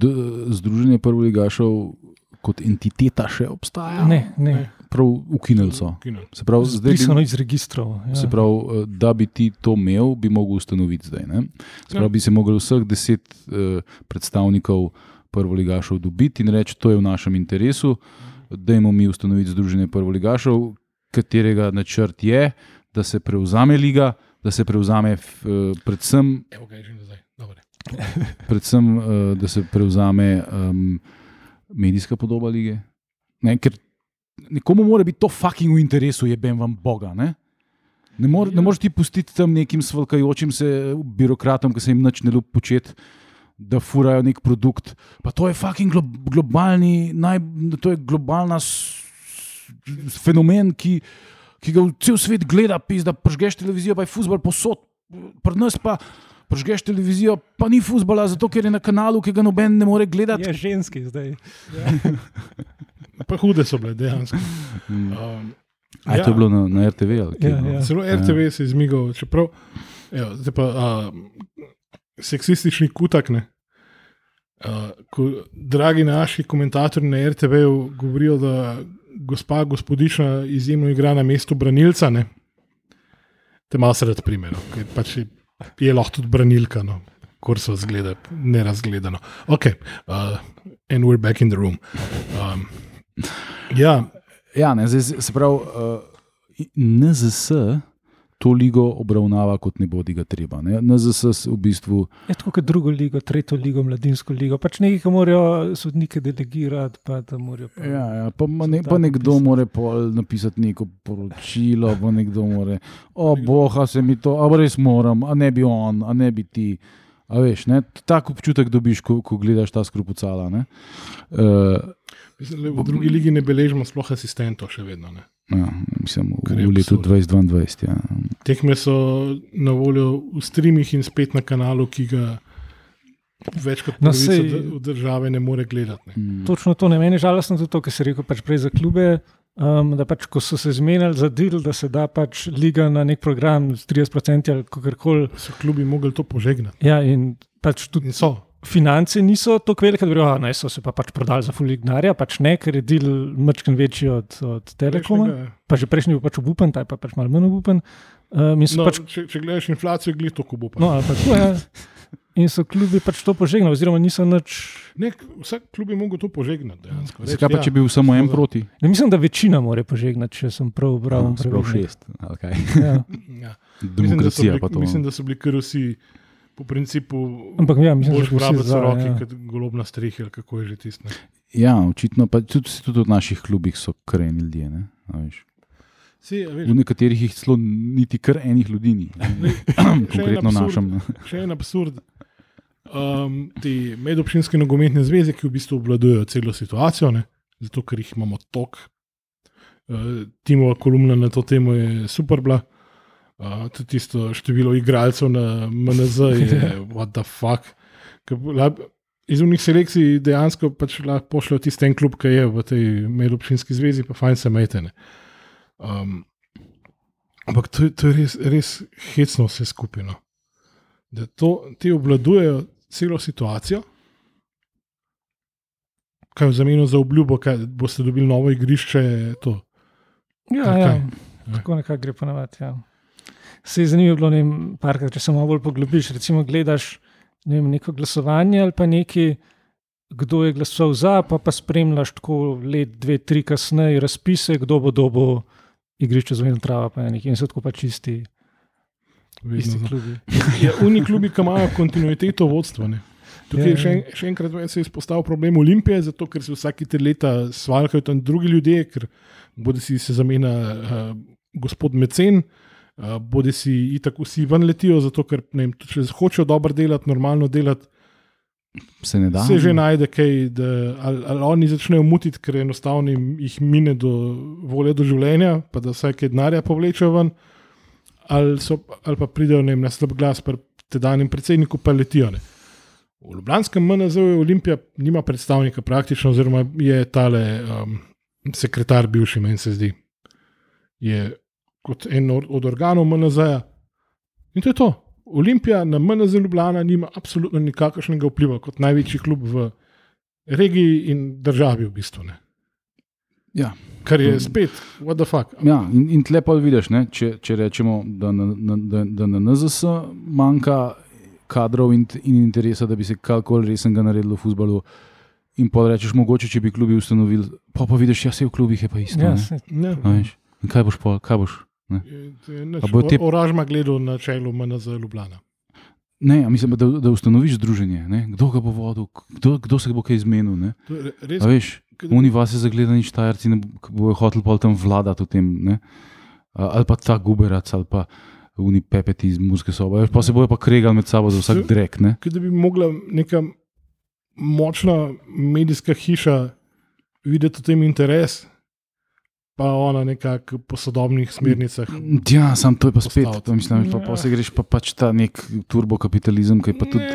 združenje prvoligašov kot entiteta še obstaja? Ne, ne. Prav ukinili so. Kino. Se pravi, zdaj bi, iz registrov. Ja. se pravi, eh, da bi ti to imel, bi mogel ustanoviti zdaj. Ne? Se Ja. pravi, bi se mogli vseh deset eh, predstavnikov prvoligašov dobiti in reči, to je v našem interesu, dajmo mi ustanoviti združenje prvoligašov, katerega načrt je, da se prevzame liga, da se prevzame eh, predvsem Evo. Dobre. [laughs] predvsem, uh, da se prevzame um, medijska podoba lige. Ne, ker nekomu mora biti to fucking v interesu, je ben vam Boga. Ne, ne, more, ne moreš ti pustiti tam nekim svalkajočim se birokratom, ki se jim nič ne ljubi početi. Da furajo nek produkt. Pa to je fucking glo globalni, naj, to je globalna s, s, fenomen, ki, ki ga cel svet gleda, pis, da pržgeš televizijo, pa je futbol posod, pri nas pa pržgeš televizijo, pa ni futbola, zato ker je na kanalu, ki ga noben ne more gledati. Je ženski zdaj. [laughs] [laughs] Pa hude so bile dejansko. Mm. Um, A je to bilo na, na RTV? Je Ja, bilo? ja. Celo RTV se je zmigal, čeprav evo, zdaj pa a, seksistični kutak. Ne, a, ko, dragi naši komentatorji na RTV-ju govorijo, da gospa gospodična izjemno igra na mestu branilca, ne, te malo sred primerov, ker pač je, je lahko tudi branilka. No. Kurso zgleda nerazgledano. Ok, uh, and we're back in the room. Um, ja, Ja, ne, zdaj, se pravi, uh, NZS to ligo obravnava kot ne bodi ga treba. Ne. NZS v bistvu Je tako kot drugo ligo, tretjo ligo, mladinsko ligo. Pač nekaj, ki morajo sodnike delegirati, pa morajo. Pa, Ja, ja, pa, ne, pa nekdo mora pol napisati neko poročilo, pa nekdo mora, o boha, se mi to, a res moram, a ne bi on, a ne bi ti. A veš, ne, tak občutek dobiš, ko, ko gledaš ta skrupucala. ne. Uh, v drugi ligi ne beležimo sploh asistentov, še vedno. Ne. ja, mislim, v, je v letu absurd. 2022. Ja. Tekme so na voljo v streamih in spet na kanalu, ki ga več kot No, polovica sej- sej... države ne more gledati. Ne. Mm. Točno to ne meni je žalostno, tudi to, kar si rekel pač prej za klube. Um, da pač, ko so se zmenili za del, da se da pač liga na nek program s 30% ali kako koli. So klubi mogli to požegnati. Ja, in pač tudi In so. Finance niso tako velike, da bi rekli, da so se pa pač prodali za fulignarja, pač ne, ker je del mačken večji od, od Telekoma. Prejšnjega- Pa že prejšnji bil pač obupen, ta je pa pač malo manj obupen. Um, No, pač če, če gledaš inflacijo, gledi to, ko bo pa. No, tako, ja. In so klubi pač to požegnali, oziroma niso nič. Ne, vsak klub je mogel to požegnati. Zakaj pa, če bi bil samo en proti? Ne mislim, da večina more požegnati, če sem prav bral. No, Sprav šest. kaj. Ja. Ja. Mislim, da so Demokracija bili, pa to. mislim, da so bili kar vsi po principu Ampak ja, mislim, vsi vrabec za, roki, ja. kot golob na strehi, ali kako je že tisto. ne. Ja, očitno pa tudi, tudi v naših klubih so krajni ljudje. Ne? A veš. Si, a veš, V nekaterih jih celo niti kar enih ljudi ni. [clears throat] Konkretno absurd. našem. ne. še en absurd. Um, te medobčinske nogometne zveze, ki v bistvu obvladujejo celo situacijo, ne? zato ker jih imamo tok. Uh, Timova kolumna na to temo je super bila. Uh, tudi tisto število igralcev na MNZ je [laughs] what the fuck. Ker la- Iz unih selekcij dejansko pač lahko pošljajo tisti en klub, ki je v tej medobčinski zvezi, pa fajn se metene. Um, ampak to, to je res, res hecno vse skupino da to, ti obvladujejo celo situacijo. Kaj v zameno za obljubo, da boste dobili novo igrišče? To. Ja, ja. kaj? tako nekako gre ponavadi. Ja. Se je zanimivo bilo, vem, parkrat, če se malo bolj poglobiš, recimo gledaš ne vem, neko glasovanje ali pa neki, kdo je glasoval za, pa pa spremljaš tako let, dve, tri kasneje razpise, kdo bo dobil igrišče z vino trava, pa nekaj in so tako pač isti, Vedno isti za- klubi. [laughs] Ja, Uni klubi, ki imajo kontinuiteto vodstva. Ne. Tukaj Ja, je še, en, ja. še enkrat se izpostavil problem Olimpije, zato ker se vsake tri leta svalkajo tam drugi ljudje, ker bodi si se zamenja uh, gospod Mecen, Uh, bodi si tako vsi ven letijo, zato ker vem, če hočejo dobro delati, normalno delati, Se ne da. se že najde kaj, da, ali, ali oni začnejo mutiti, ker enostavno jih mine do volje do življenja, pa da vsaj kaj denarja povlečejo ven, ali, so, ali pa pridejo vem, na slab glas pri tedanjem predsedniku, pa letijo. Ne. V Ljubljanskem MNZ je Olimpija nima predstavnika praktično, oziroma je tale um, sekretar bivši, meni se zdi. Je kot en od organov MNZ-ja. In to je to. Olimpija na MNZ Ljubljana nima absolutno nikakršnega vpliva kot največji klub v regiji in državi v bistvu. Ne. Ja. Kar je spet, what the fuck. Ja, in, in tle pa vidiš, ne, če, če rečemo, da na, na, da, da na NZS manjka kadrov in, in interesa, da bi se karkoli resnega naredilo v futbalu. In pa rečeš, mogoče, če bi klubi ustanovili, pa pa vidiš, ja, se v klubih je pa isto. Ja, ne. se, Ne. A veš? In kaj boš pa, kaj boš? Je- je te- Oražma gledal na čelu MNZ Ljubljana. Ne, mislim, da, da ustanoviš združenje, ne? kdo ga bo vodil, kdo, kdo se bo kaj izmenil. Ne? Je res. A veš, kot da- oni vase zagledani štajerci bo- bojo hoteli pa tam vladati v tem, ne? Ali pa ta guberac, ali pa oni pepeti iz muske sobe, veš, pa se bojo pa kregali med sabo za vsak drek. Kot da bi mogla neka močna medijska hiša videti v tem interes, pa ona nekako po sodobnih smernicah. Ja, sam to je pa spet, to mislim, pa, pa se greš pa pač ta nek turbokapitalizem, ki je pa tudi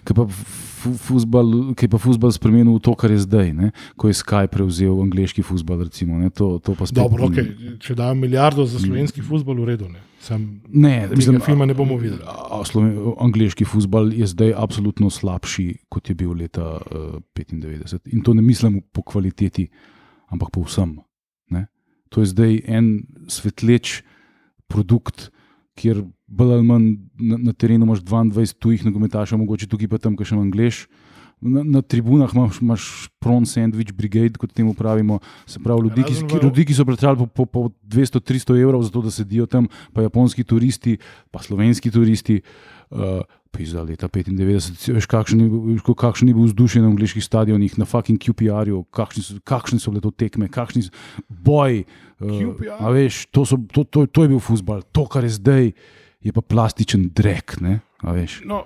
ki je pa fu- fuzbal, ki je pa fuzbal spremenil v to, kar je zdaj, ne? ko je Sky prevzel angliški fuzbal. Recimo, ne? to, to pa spet Dobro, okay. če dajo milijardo za slovenski futbol, v redu. Ne. Sam Ne, tega filma ne bomo videli. a- a Sloven, angliški futbal je zdaj absolutno slabši, kot je bil leta uh, 95. In to ne mislim po kvaliteti, ampak po vsem. To je zdaj en svetleč produkt, kjer bolj ali manj na, na terenu imaš 22 tujih nogometašev, mogoče tukaj pa tam še angliš. Na, na tribunah imaš, imaš prawn sandwich brigade, kot temu pravimo. Se pravi, ljudi, ki, ki, ljudi, ki so plačali po, po, po 200-300 evrov za to, da sedijo tam, pa japonski turisti, pa slovenski turisti. Uh, Pisa leta 95, veš, kakšen kakšen je bil vzdušje na angliških stadionih, na fucking QPR-ju, kakšni, so- kakšne so bile to tekme, kakšni so- boj. Uh, veš, to, so, to, to, to je bil futbal, to, kar je zdaj, je pa plastičen drek. Ne. No,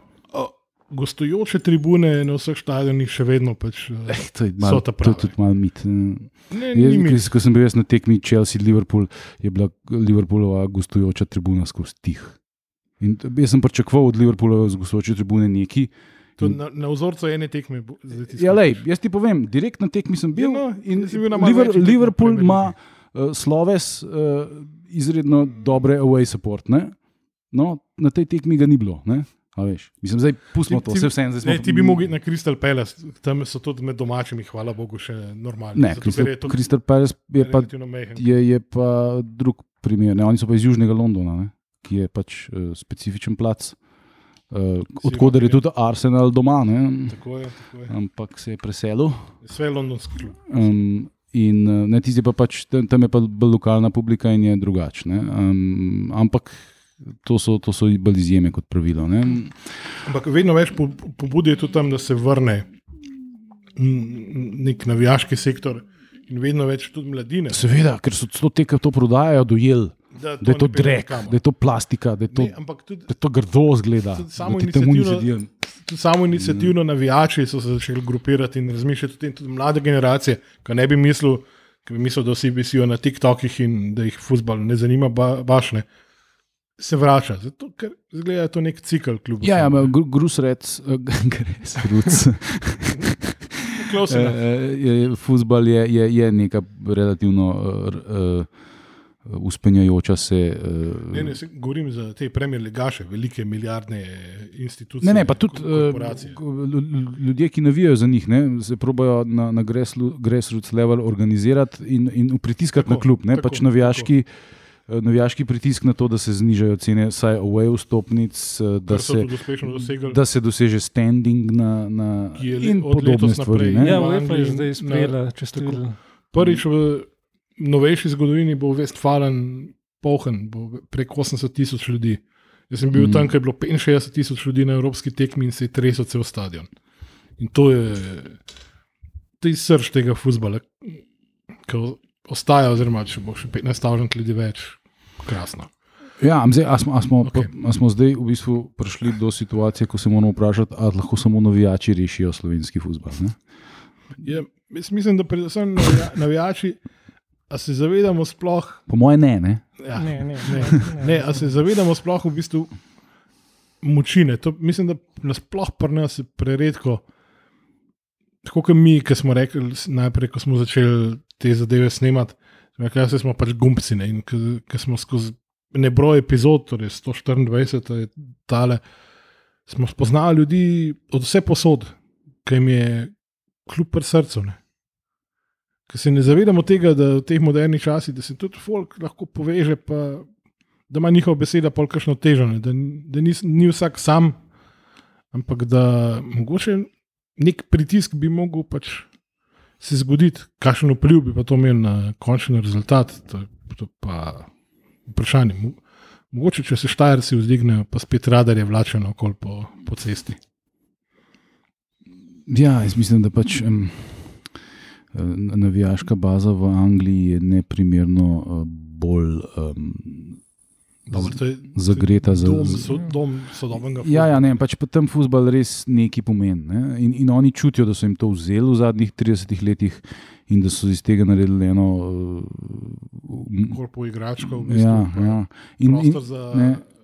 gostujoče tribune na vseh stadionih še vedno pač. eh, Eh, to je malo, ta to je tudi malo mit. Ne, Jaz, ni mi. ko, ko sem bil jaz na tekmi Chelsea-Liverpool, je bila Liverpoolova gostujoča tribuna skozi tih. In jaz sem pričakoval od Liverpoola z gostujoče tribune neki. To Na, na vzorcu ene tekme. Ja, lej, jaz ti povem, direkt na tekmi sem bil. Ja, no, in bil Liver, Liverpool ima uh, sloves uh, izredno dobre away support. Ne? No, na tej tekmi ga ni bilo. Ne? Mislim, zdaj pustimo Ti- to, ti- vse vsem zdaj smo. Ne, ti bi mogli na Crystal Palace, tam so tudi med domačimi, hvala Bogu, še normalni. Ne, Zato, Crystal, je to Crystal Palace je pa je, je pa drug primer. Ne? Oni so pa iz Južnega Londona, ne? Ki je pač uh, specifičen plac, uh, odkuder je tudi Arsenal doma, ne? Tako je, tako je. ampak se je preselil. Vse je londonski klub. Um, in uh, ne, tisti je pa pač, tam, tam je pa bolj lokalna publika in je drugačne. Um, ampak to so, to so bolj izjeme kot pravilo. Ne? Ampak vedno več po- po- pobud je tudi tam, da se vrne nek navijaški sektor in vedno več tudi mladine. Seveda, ker so to te, ki to prodajajo, dojeli, da je to ne pelje drek, nikamor. da je to plastika, da je to, Ne, tudi, da to grdo zgleda. Tudi samo da tudi samo inicijativno navijači so se začeli grupirati in razmišljati o tem, tudi mlade generacije, ki ne bi mislil, bi mislil, da vsi visijo na TikTokih in da jih futbol ne zanima, ba, bašne. Se vrača, zato ker zgleda je to nek cikl kljub. Ja, ja, grusrec, grusrec. vsemu. Futbol je, je, je neka relativno uh, uh, uspenjajoča se. Uh, Ne, ne, se govorim za te premijer legaše, velike milijardne institucije. Ne, ne, pa tudi korporacije. ljudje, ki navijajo za njih, ne, se probojajo na, na grassroots level organizirati in, in pritiskati Tako, na klub. Ne, tako, pač navijaški, eh, navijaški pritisk na to, da se znižajo cene, saj away vstopnic, eh, da se, da se doseže standing na, na in od podobne stvari. naprej. ne. Ja, UEFA je zdaj sprejela čestitke. Prvič v novejši zgodovini bo Westfalen polhen, bo prek 80 tisoč ljudi. Jaz sem bil Mm. tam, ko je bilo 65 tisoč ljudi na evropski tekmi in se je tresel cel stadion. In to je, to je srč tega futbola, ki ostaja, oziroma če bo še 15 tisoč ljudi več, krasno. Ja, zdaj, a smo, a smo, okay. a smo zdaj v bistvu prišli do situacije, ko se moramo vprašati, ali lahko samo navijači rešijo slovenski futbol. jaz mislim, da predvsem navija, navijači, a se zavedamo sploh. Po mojem, ne. ne? Ja, Ne, ne, ne, ne, a se zavedamo sploh v bistvu močine. To, mislim, da nasploh pri nas je preredko. Tako kot mi, ki smo rekli najprej, ko smo začeli te zadeve snemati, rekli, da smo pač gumbci ne, in ki smo skozi nebroj epizod, torej 124, je tale, smo spoznali ljudi od vse posod, ki jim je kljub pri srcu. Ne. Ker se ne zavedamo tega, da v teh modernih časih, da se tudi folk lahko poveže, pa da ima njihova beseda pol kakšno težo, ne, da, da ni, ni vsak sam, ampak da mogoče nek pritisk bi mogel pač se zgoditi, kakšen vpliv bi pa to imel na končni rezultat. To, to pa vprašanje. Mo- Mogoče, če se štajerci vzdignejo, pa spet radarje vlačeno okoli po, po cesti. Ja, jaz mislim, da pač um, navijaška baza v Angliji je neprimerno uh, bolj um, Dobro, to je, zagreta za. dom, za- so, dom sodobnega Ja, ja, ne, pač pa tam futbol res nekaj pomeni. Ne? In, in oni čutijo, da so jim to vzeli v zadnjih 30 letih in da so iz tega naredili eno. Uh, Korpo igračkov, v bistvu, ja, ja. In, in, prostor za. ne.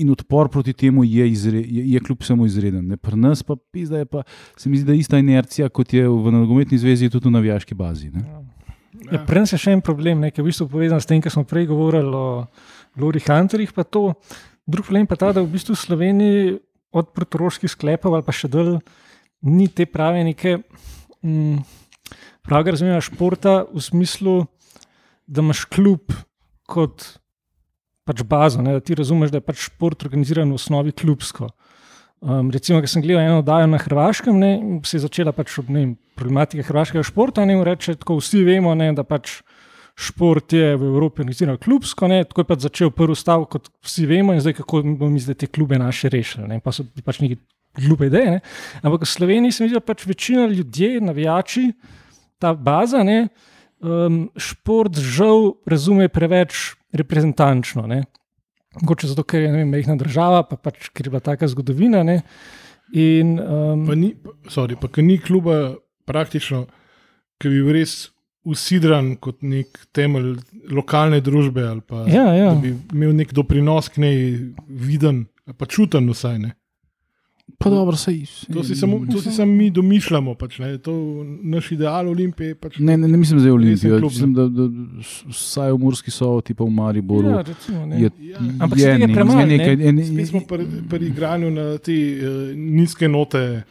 In odpor proti temu je, izre, je, je kljub vsemu izreden. Ne? Pri nas pa, pizda je pa se mi zdi, da je ista inercija, kot je v nogometni zvezi, je tudi v navijaški bazi. Ne? Ja, nas je še en problem, ne, ki je v bistvu povezan s tem, kar smo prej govorili o Lori Hunterjih. Drugi problem pa ta, da v bistvu v Sloveniji od protoroških sklepov ali pa še dalj ni te prave neke mm, pravega razumevanja športa v smislu, da imaš klub kot pač bazo, ne, da ti razumeš, da je pač šport organiziran v osnovi klubsko. Um, recimo, ker sem gledal eno oddajo na Hrvaškem, ne, se je začela pač ne, vem, problematike hrvaškega športa. Ne, reče, tako vsi vemo, ne, da pač šport je v Evropi organiziran klubsko. Ne, tako je pač začel prvi stavek, kot vsi vemo, in zdaj kako bomo mi zdaj te klube naše rešili. Ne, pa so pač neki glupe ideje. Ne. Ampak v Sloveniji se mi zdi, da pač večina ljudi, navijači, ta baza, ne, um, šport žal razume preveč reprezentančno. Ne. Mogoče zato, ker je vem, mehna država, pa pač ker je bila taka zgodovina. Ne? In, um, Pa ni, sorry, pa ni kluba praktično, ki bi bil res usidran kot nek temelj lokalne družbe ali pa Ja, ja. da bi imel nek doprinos k njej viden, pa čuten vsaj. Ne. Pa dobro, sej, To si samo to si samo mi domišljamo, pač, ne. to naš ideal Olimpije. Pač, Ne, ne, ne mislim za Olimpijo. klub, ne. Mislim, da, da vsaj v Murski soboti, pa v Mariboru. ja, recimo, ne. je, Ja. Ampak se tega nek- premalo, je ne? nekaj- je- Spet smo pri, pri igranju na te uh, nizke note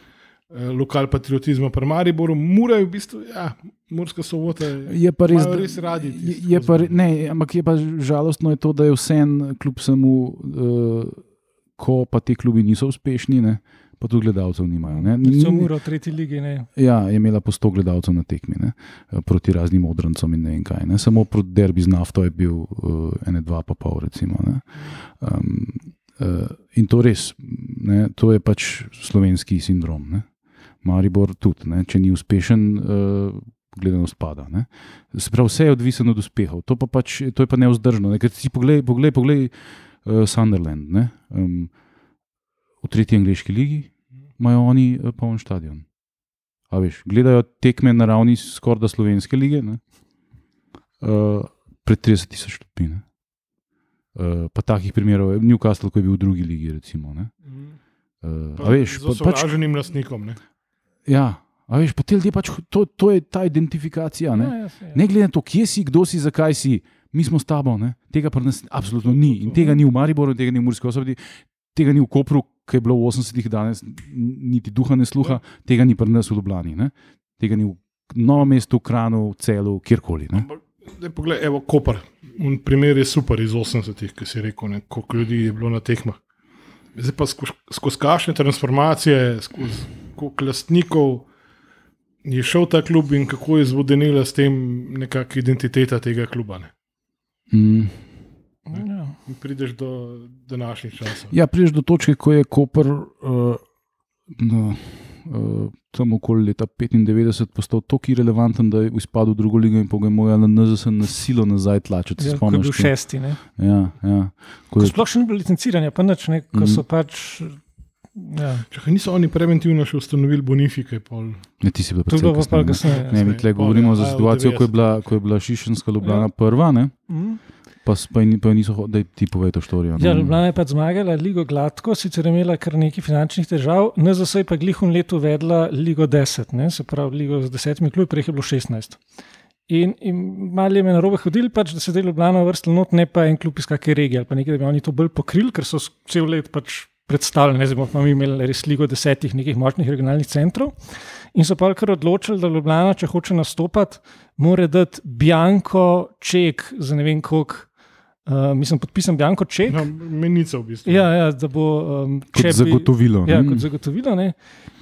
uh, lokal patriotizma, pri Mariboru, morajo v bistvu, ja, Murska sobota. Je pa res, da- res radi Je, je pa, ne, ampak je pa žalostno, je to, da je vsem, kljub vsemu, uh, ko pa ti klubi niso uspešni, ne, pa tudi gledalcev nimajo. Ne. Muro v tretji ligi. Ne. Ja, je imela po 100 gledalcev na tekmi ne, proti raznim odrancom in ne vem kaj. Ne. Samo proti derbi z nafto je bil uh, ene, dva, pa pol. Recimo, ne. um, uh, in to res, ne, to je pač slovenski sindrom. Ne. Maribor tudi, ne, če ni uspešen, uh, gledanost pada. Ne. Se pravi, vse je odvisno od uspehov, to pa, pač, to je pa neuzdržno. Ne. Ker si poglej, poglej, poglej uh, Sunderland. Ne, um, v tretji angliški ligi imajo oni uh, poln stadion. A veš, gledajo tekme na ravni skoraj da slovenske lige, ne? uh, pred 30 tisoč ljudmi. ne. Uh, pa takih primerov je Newcastle, ko je bil v drugi ligi. Recimo, ne. uh, a veš, z pa, pač, osovraženim lastnikom. Ne. ja, a veš, pa te ljudje pač, to, to je ta identifikacija. Ne, Ja, ja, saj, ja. ne glede na to, kje si, kdo si, zakaj si, mi smo s tabo. Ne? Tega pri nas absolutno ni. In tega ni v Mariboru, tega ni v Murski osobiti, tega ni v Kopru, ki je bilo v 80-ih danes, niti duha ne sluha, tega ni pri nas v Ljubljani, ne? tega ni v Novem mestu, Kranu, Celu, kjerkoli. Zdaj, poglej, evo, Koper. Un primer je super iz 80-ih, ki si rekel, ne, koliko ljudi je bilo na tekmah. Zdaj pa skozi, skozi kašne transformacije, skozi koliko lastnikov je šel ta klub in kako je zvodenila s tem nekakšna identiteta tega kluba. Ne. Mm. Ja. Prideš do današnjih časov. Ja, prideš do točke, ko je Koper uh, no, uh, tam okoli leta 95 postal tako irrelevanten, da je izpadel v drugo ligo in pogajal na NZS na silo nazaj tlačiti. Ja, ko je bil šesti. Ne? Ja, ja. Ko Ko je, sploh še ni bilo licenciranja, pa nič, ne, ko Mhm. so pač. Ja, Če niso oni preventivno še ustanovili bonifike, pol. ne, ti si bil to je bilo pa kasneje. Ne, mi tle govorimo ja, za situacijo, ko je 90. bila, ko je bila Šišenska Ljubljana Ja. prva, ne? Mhm. pa, pa, pa niso hodili, da ti povej to štorijo. Ja, Ljubljana je pač zmagala Ligo Gladko, sicer je imela kar nekaj finančnih težav, NZS je pa glihun letu vedla Ligo 10, ne, se pravi Ligo z desetimi klubi, prej je bilo 16. In, in malo je me na robe hodili, pač, da se je Ljubljana vrstila not, ne pa en klub iz kakšne regije ali pa nekaj, da bi oni to bolj pokrili, ker so cel let pač predstavljali, ne zdaj bomo mi imeli res Ligo desetih nekih močnih regionalnih centrov. In so pa kar odločili, da Ljubljana, če hoče nastopati, mora dati Bianko ček za ne vem koliko. Uh, mislim, podpisan Bianko ček. No, menica v bistvu. Ja, ja, da bo um, Kot zagotovilo. Ja, ne. kot zagotovilo. Ne?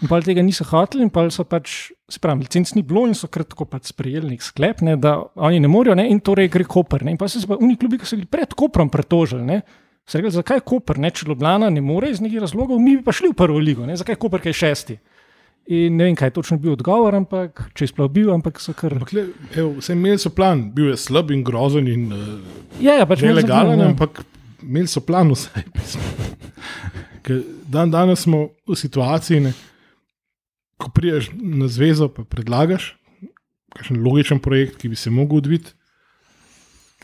In pa tega niso hoteli, in pa so pač, spravo, licenc ni bilo in so kratko pač sprejeli nek sklep, ne, da oni ne morejo, ne, in torej gre Koper. Ne? In pa so se pa oni klubi, ki so bili pred Koprom pretožili. Ne? So rekli, zakaj Koper, ne? če Ljubljana ne more iz nekih razlogov, mi bi pa šli v prvo ligo, ne? zakaj Koper, kaj je šesti. In ne vem, kaj je točno bil odgovor, ampak če je sploh bil, ampak so kar. Ampak, le, evo, vse imeli so plan, bil je slab in grozen in uh, Ja, ja, pač imeli so plan, nelegalen, ja. ampak imeli so plan vsaj. [laughs] Dan danes smo v situaciji, ne, ko priješ na zvezo, pa predlagaš kakšen logičen projekt, ki bi se mogel odviti,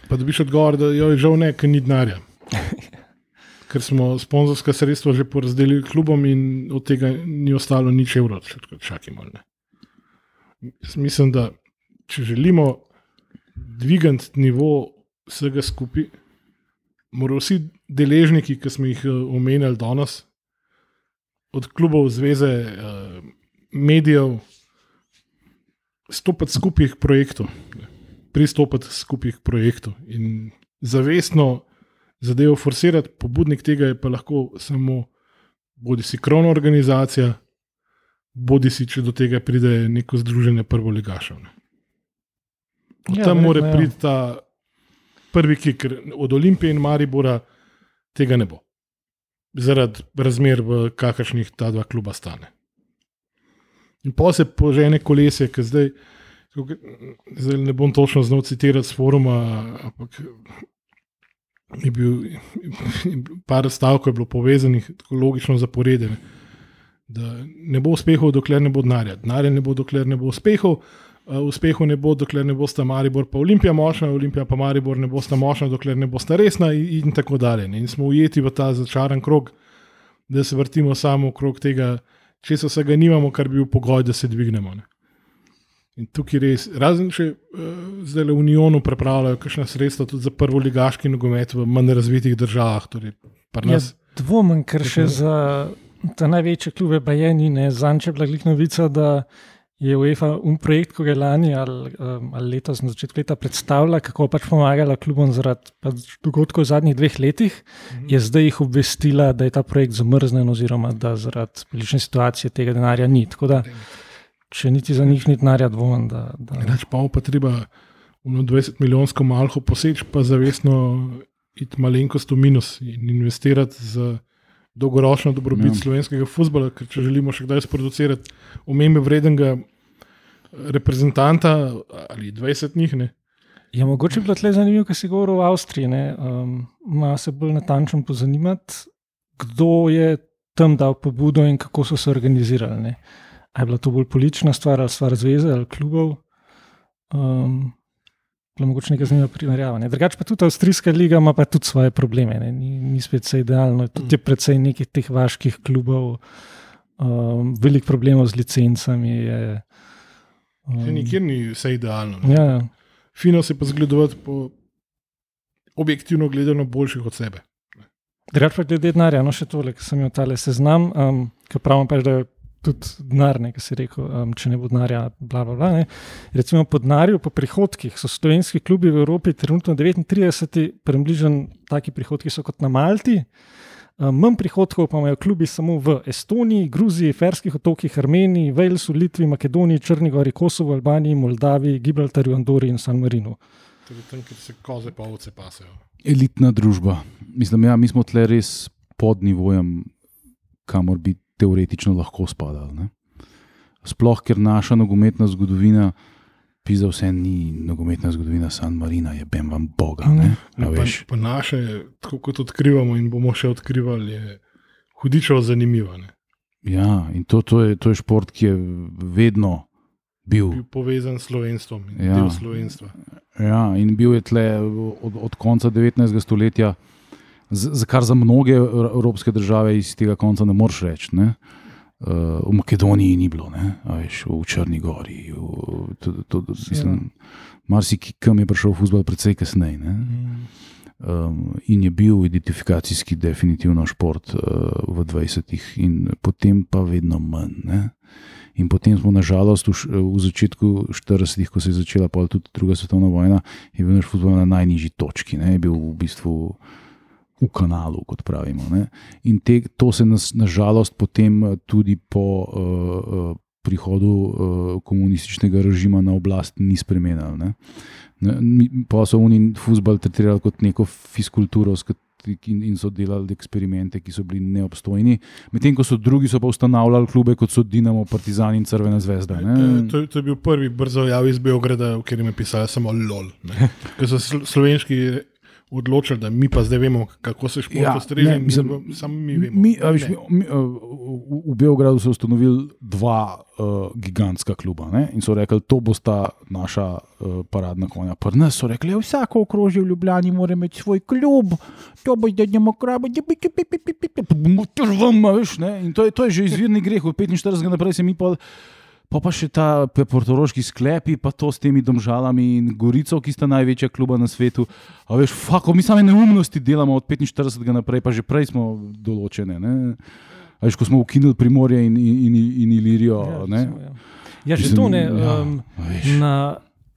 pa dobiš odgovor, da jo je žal ne, ker ni denarja. [laughs] Ker smo sponzorska sredstva že porazdelili klubom in od tega ni ostalo nič čakaj malo. ne. Jaz mislim, da če želimo dvigati nivo vsega skupaj, morajo vsi deležniki, ki smo jih eh, omenjali danes, od klubov, zveze, eh, medijev, stopiti skupaj k projektu, pristopiti skupaj k projektu in zavestno zadevo forsirati. Pobudnik tega je pa lahko samo bodi si krovna organizacija, bodi si, če do tega pride neko združenje prvoligašev. ne. Ja, tam mora ja. priti ta prvi kik, ker od Olimpije in Maribora tega ne bo. Zaradi razmer, v kakršnih ta dva kluba stane. In pa se požene kolesje, ki zdaj, zdaj ne bom točno znal citirati z foruma, ampak je bil par stavkov je bilo povezanih, tako logično zaporedene. Da ne bo uspehov, dokler ne bo denarja. Denarja ne bo, dokler ne bo uspehov. Uh, uspehov ne bo, dokler ne bosta Maribor pa Olimpija močna, Olimpija pa Maribor ne bosta močna, dokler ne bosta resna, in, in tako dalje. In smo ujeti v ta začaran krog, da se vrtimo samo okrog tega, če se vsega nimamo, kar bi bil pogoj, da se dvignemo. Ne. In tukaj res, razen če uh, zdaj le v Unionu pripravljajo kakšna sredstva tudi za prvo ligaški nogomet v manj razvitih državah. Torej Ja, nas, dvomim, ker še Tako- za ta največje klube Bajeni, ne zanče bila glih novica, da je UEFA un projekt, ko je lani ali, um, ali letos na začetku leta predstavila, kako pač pomagala klubom zaradi pač dogodkov v zadnjih dveh letih, Mhm. je zdaj jih obvestila, da je ta projekt zamrznjen oziroma da zaradi politične situacije tega denarja ni. Tako da, če niti za njih ni denarja, dvomim, da. da Reč pa pa treba v 20 milijonsko malho poseči, pa zavestno iti malenkost v minus in investirati za dolgoročno dobrobit Ja. slovenskega futbola, ker če želimo še kdaj sproducirati omembe vrednega reprezentanta ali 20 njih, ne, Ja, mogoče bi bilo tle zanimivo, kar si govoril o Avstriji. ne, Um, Malo se bolj natančno pozanimati, kdo je tam dal pobudo in kako so se organizirali. Ne. Je bila to bolj politična stvar ali stvar zveze ali klubov? Um, bila mogoče neka zanimiva primerjava. Ne. Drugače pa tudi Avstrijska liga ima pa tudi svoje probleme, ne. ni, ni spet vse idealno. Tudi je predvsej nekih teh vaških klubov, um, velik problemov z licencami. Je, um, nikjer ni vse idealno. Mm. Ne. Ja, Fino se pa zgledovati po objektivno gledano boljših od sebe. Drugač pa glede denarja, no še tole, ki sem jo tale seznam, um, ki pravim pač, da je tudi denar, ki si rekel, um, če ne bo denarja, bla, bla, bla. Ne. Recimo po denarju, po prihodkih so slovenski klubi v Evropi trenutno 39, približno taki prihodki so kot na Malti. Um, manj prihodkov pa imajo klubi samo v Estoniji, Gruziji, Ferskih otokih, Armeniji, Walesu, Litvi, Makedoniji, Črnigori, Kosovo, Albaniji, Moldaviji, Gibraltarju, Andori in San Marinu. Torej, tam, kjer se koze pa ovce pasejo. Elitna družba. Mislim, ja, mi smo tle res pod nivojem, kamor bi teoretično lahko spadali. ne. sploh ker naša nogometna zgodovina. Pisa vse ni nogometna zgodovina San Marina, je bem vam Boga. Ne? A Pa, veš? pa naše, tako kot odkrivamo in bomo še odkrivali, je hudičevo zanimivo. Ne? Ja, in to, to, je, to je šport, ki je vedno bil. Bil povezan s slovenstvom in ja. del slovenstva. Ja, in bil je tle od, od konca 19. stoletja, za, kar za mnoge ev- evropske države iz tega konca ne moreš reči. Ne? Uh, v Makedoniji ni bilo, veš, v Črni Gori. v- to- to- mislim, Marsikam je prišel futbol precej kasneje. ne. Um, in je bil identifikacijski, definitivno šport uh, v 20-ih, in potem pa vedno manj. Ne? In potem smo, nažalost, v, v začetku 40-ih, ko se je začela tudi druga svetovna vojna, je bil naš futbol na najnižji točki, ne? je bil v bistvu v kanalu, kot pravimo. Ne? In te, to se nas, nažalost, potem eh, tudi po uh, prihodu uh, komunističnega režima na oblast ni spremenil. Ne? Ne, mi- Pa so oni futbol tretirali kot neko fiskulturo, s kat- in, in so delali eksperimente, ki so bili neobstojni. Medtem ko so drugi so pa ustanavljali klube, kot so Dinamo, Partizan in Crvena zvezda. E? To, to je bil prvi brzo jav iz Beograda, v katerem je pisalo samo LOL. Ker so sl- slovenski odločili, da mi pa zdaj vemo, kako se šport Ja, ustreza. mislim, Samo mi vemo. Mi, Ne. mi, mi, uh, v, Beogradu so ustanovili dva uh, gigantska kluba ne? in so rekli, to bo sta naša uh, paradna konja. Pri nas so rekli, "Ja, vsako okrožje v Ljubljani mora imeti svoj klub, to bo zdaj demokrat, da bi ki pi pi pi pi pi, bomo to vam, a veš. Ne? In to je, to je že izvirni greh, od 45 naprej se mi pa. Pa pa še ta portoroški sklepi, pa to s temi domžalami in Gorico, ki sta največja kluba na svetu. A veš, fako, mi same neumnosti delamo od 45 naprej, pa že prej smo določene. Ne? A veš, ko smo ukinili Primorje in, in, in, in Ilirijo. ne. recimo, ja. ja, že Mislim, to ne. ja, Um, na,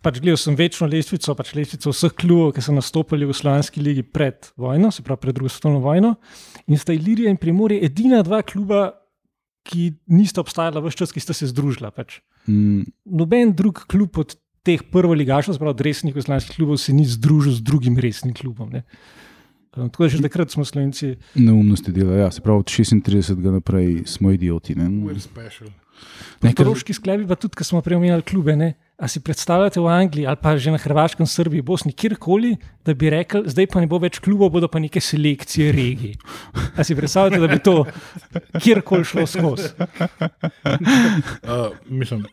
pač gledal sem večno lestvico, pač lestvico vseh klubov, ki so nastopili v Slovenski ligi pred vojno, se pravi pred drugo svetovno vojno. In sta Ilirija in Primorje edina dva kluba, ki nista obstajala vse čas, ki sta se združila. Pač. Mm, Noben drug klub od teh prvoligašov, se pravi od resnih slovenskih klubov, se ni združil z drugim resnim klubom. Ne. Um, Tako da že takrat smo Slovenci. neumnosti dela, ja, se pravi od 36 naprej smo idioti. Ne? Ne, ker- Koroški sklepi, pa tudi, ko smo prej omenjali klube. Ne? A si predstavljate v Angliji ali pa že na Hrvaškem, Srbiji, Bosni, kjerkoli, da bi rekli, zdaj pa ne bo več klubov, bodo pa neke selekcije regij. A si predstavljate, da bi to kjerkoli šlo skozi? [laughs] Uh, mislim,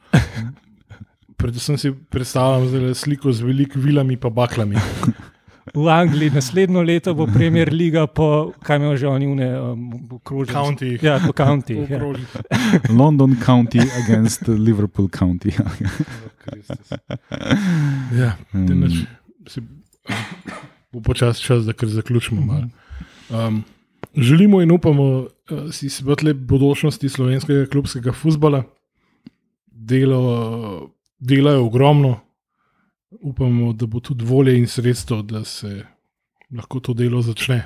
predvsem si predstavljam sliko z velikimi vilami in baklami. V Angliji naslednjo leto bo Premier Liga po, kaj imajo že oni, une, um, okrožje. County. Ja, po county. Ja. [laughs] London County against Liverpool County. Ja, Mm. te nač, si, bo počasi čas, da kar zaključimo. malo. Um, želimo in upamo uh, si svetle bodočnosti slovenskega klubskega futbola. Delo, delajo ogromno, upamo, da bo tudi volje in sredstvo, da se lahko to delo začne.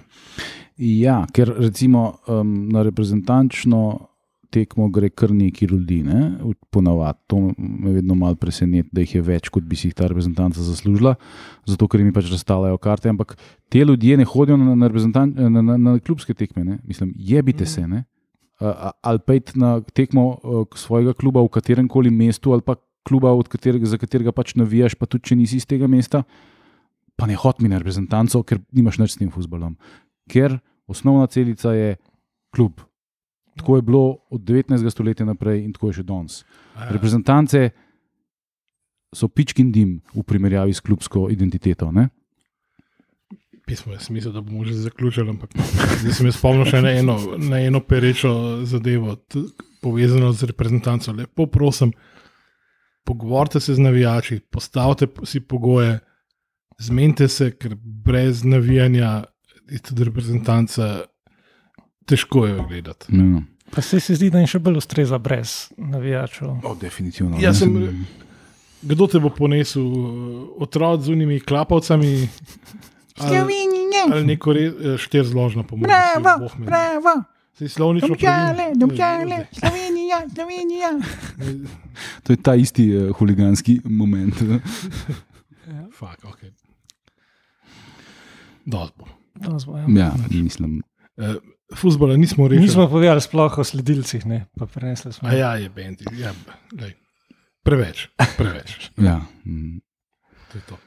Ja, ker recimo um, na reprezentančno tekmo gre kar neki ljudi, ne? ponavadi. To me vedno malo preseneti, da jih je več, kot bi si jih ta reprezentanca zaslužila, zato ker jim pač razstavljajo karte. Ampak te ljudje ne hodijo na, na, na, na, na klubske tekme, ne? mislim, jebite se. Ne? A- a- Ali pejte na tekmo uh, svojega kluba v katerem koli mestu, ali pa kluba, od katerega, za katerega pač navijaš, pa tudi če nisi iz tega mesta, pa ne hodi na reprezentanco, ker nimaš nič s tem futbolom. Ker osnovna celica je klub. Tako je bilo od 19. stoletja naprej in tako je še danes. Reprezentance so pičkin dim v primerjavi s klubsko identiteto. Ne? Pismo je smisel, da bomo že zaključili, ampak zdaj se mi spomnim še na eno, na eno perečo zadevo, povezano z reprezentanco. Lepo prosim, pogovorite se z navijači, postavite si pogoje, zmenite se, ker brez navijanja je tudi reprezentanca težko jo gledati. Ja. Pa se, se zdi, da jim še bolj ustreza brez navijačev. O, definitivno. Ne. sem- Kdo te bo ponesel, otrok z unimi klapavcami? [laughs] Ali, ali neko štir zložno pomoč? Bravo, bravo, Si slovnično domžale, pravilno? domžale, Slovenija, Slovenija. [laughs] To je ta isti uh, huliganski moment. Fak, okay. To smo, ja. ja, mislim. Eh, Fuzbola nismo rešili. Nismo povedali sploh o sledilcih, ne, pa prenesli smo. A ja, je bendi. Ja, lej. preveč, preveč. Ja. mm, To to.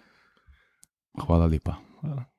Hvala lepa. Hvala.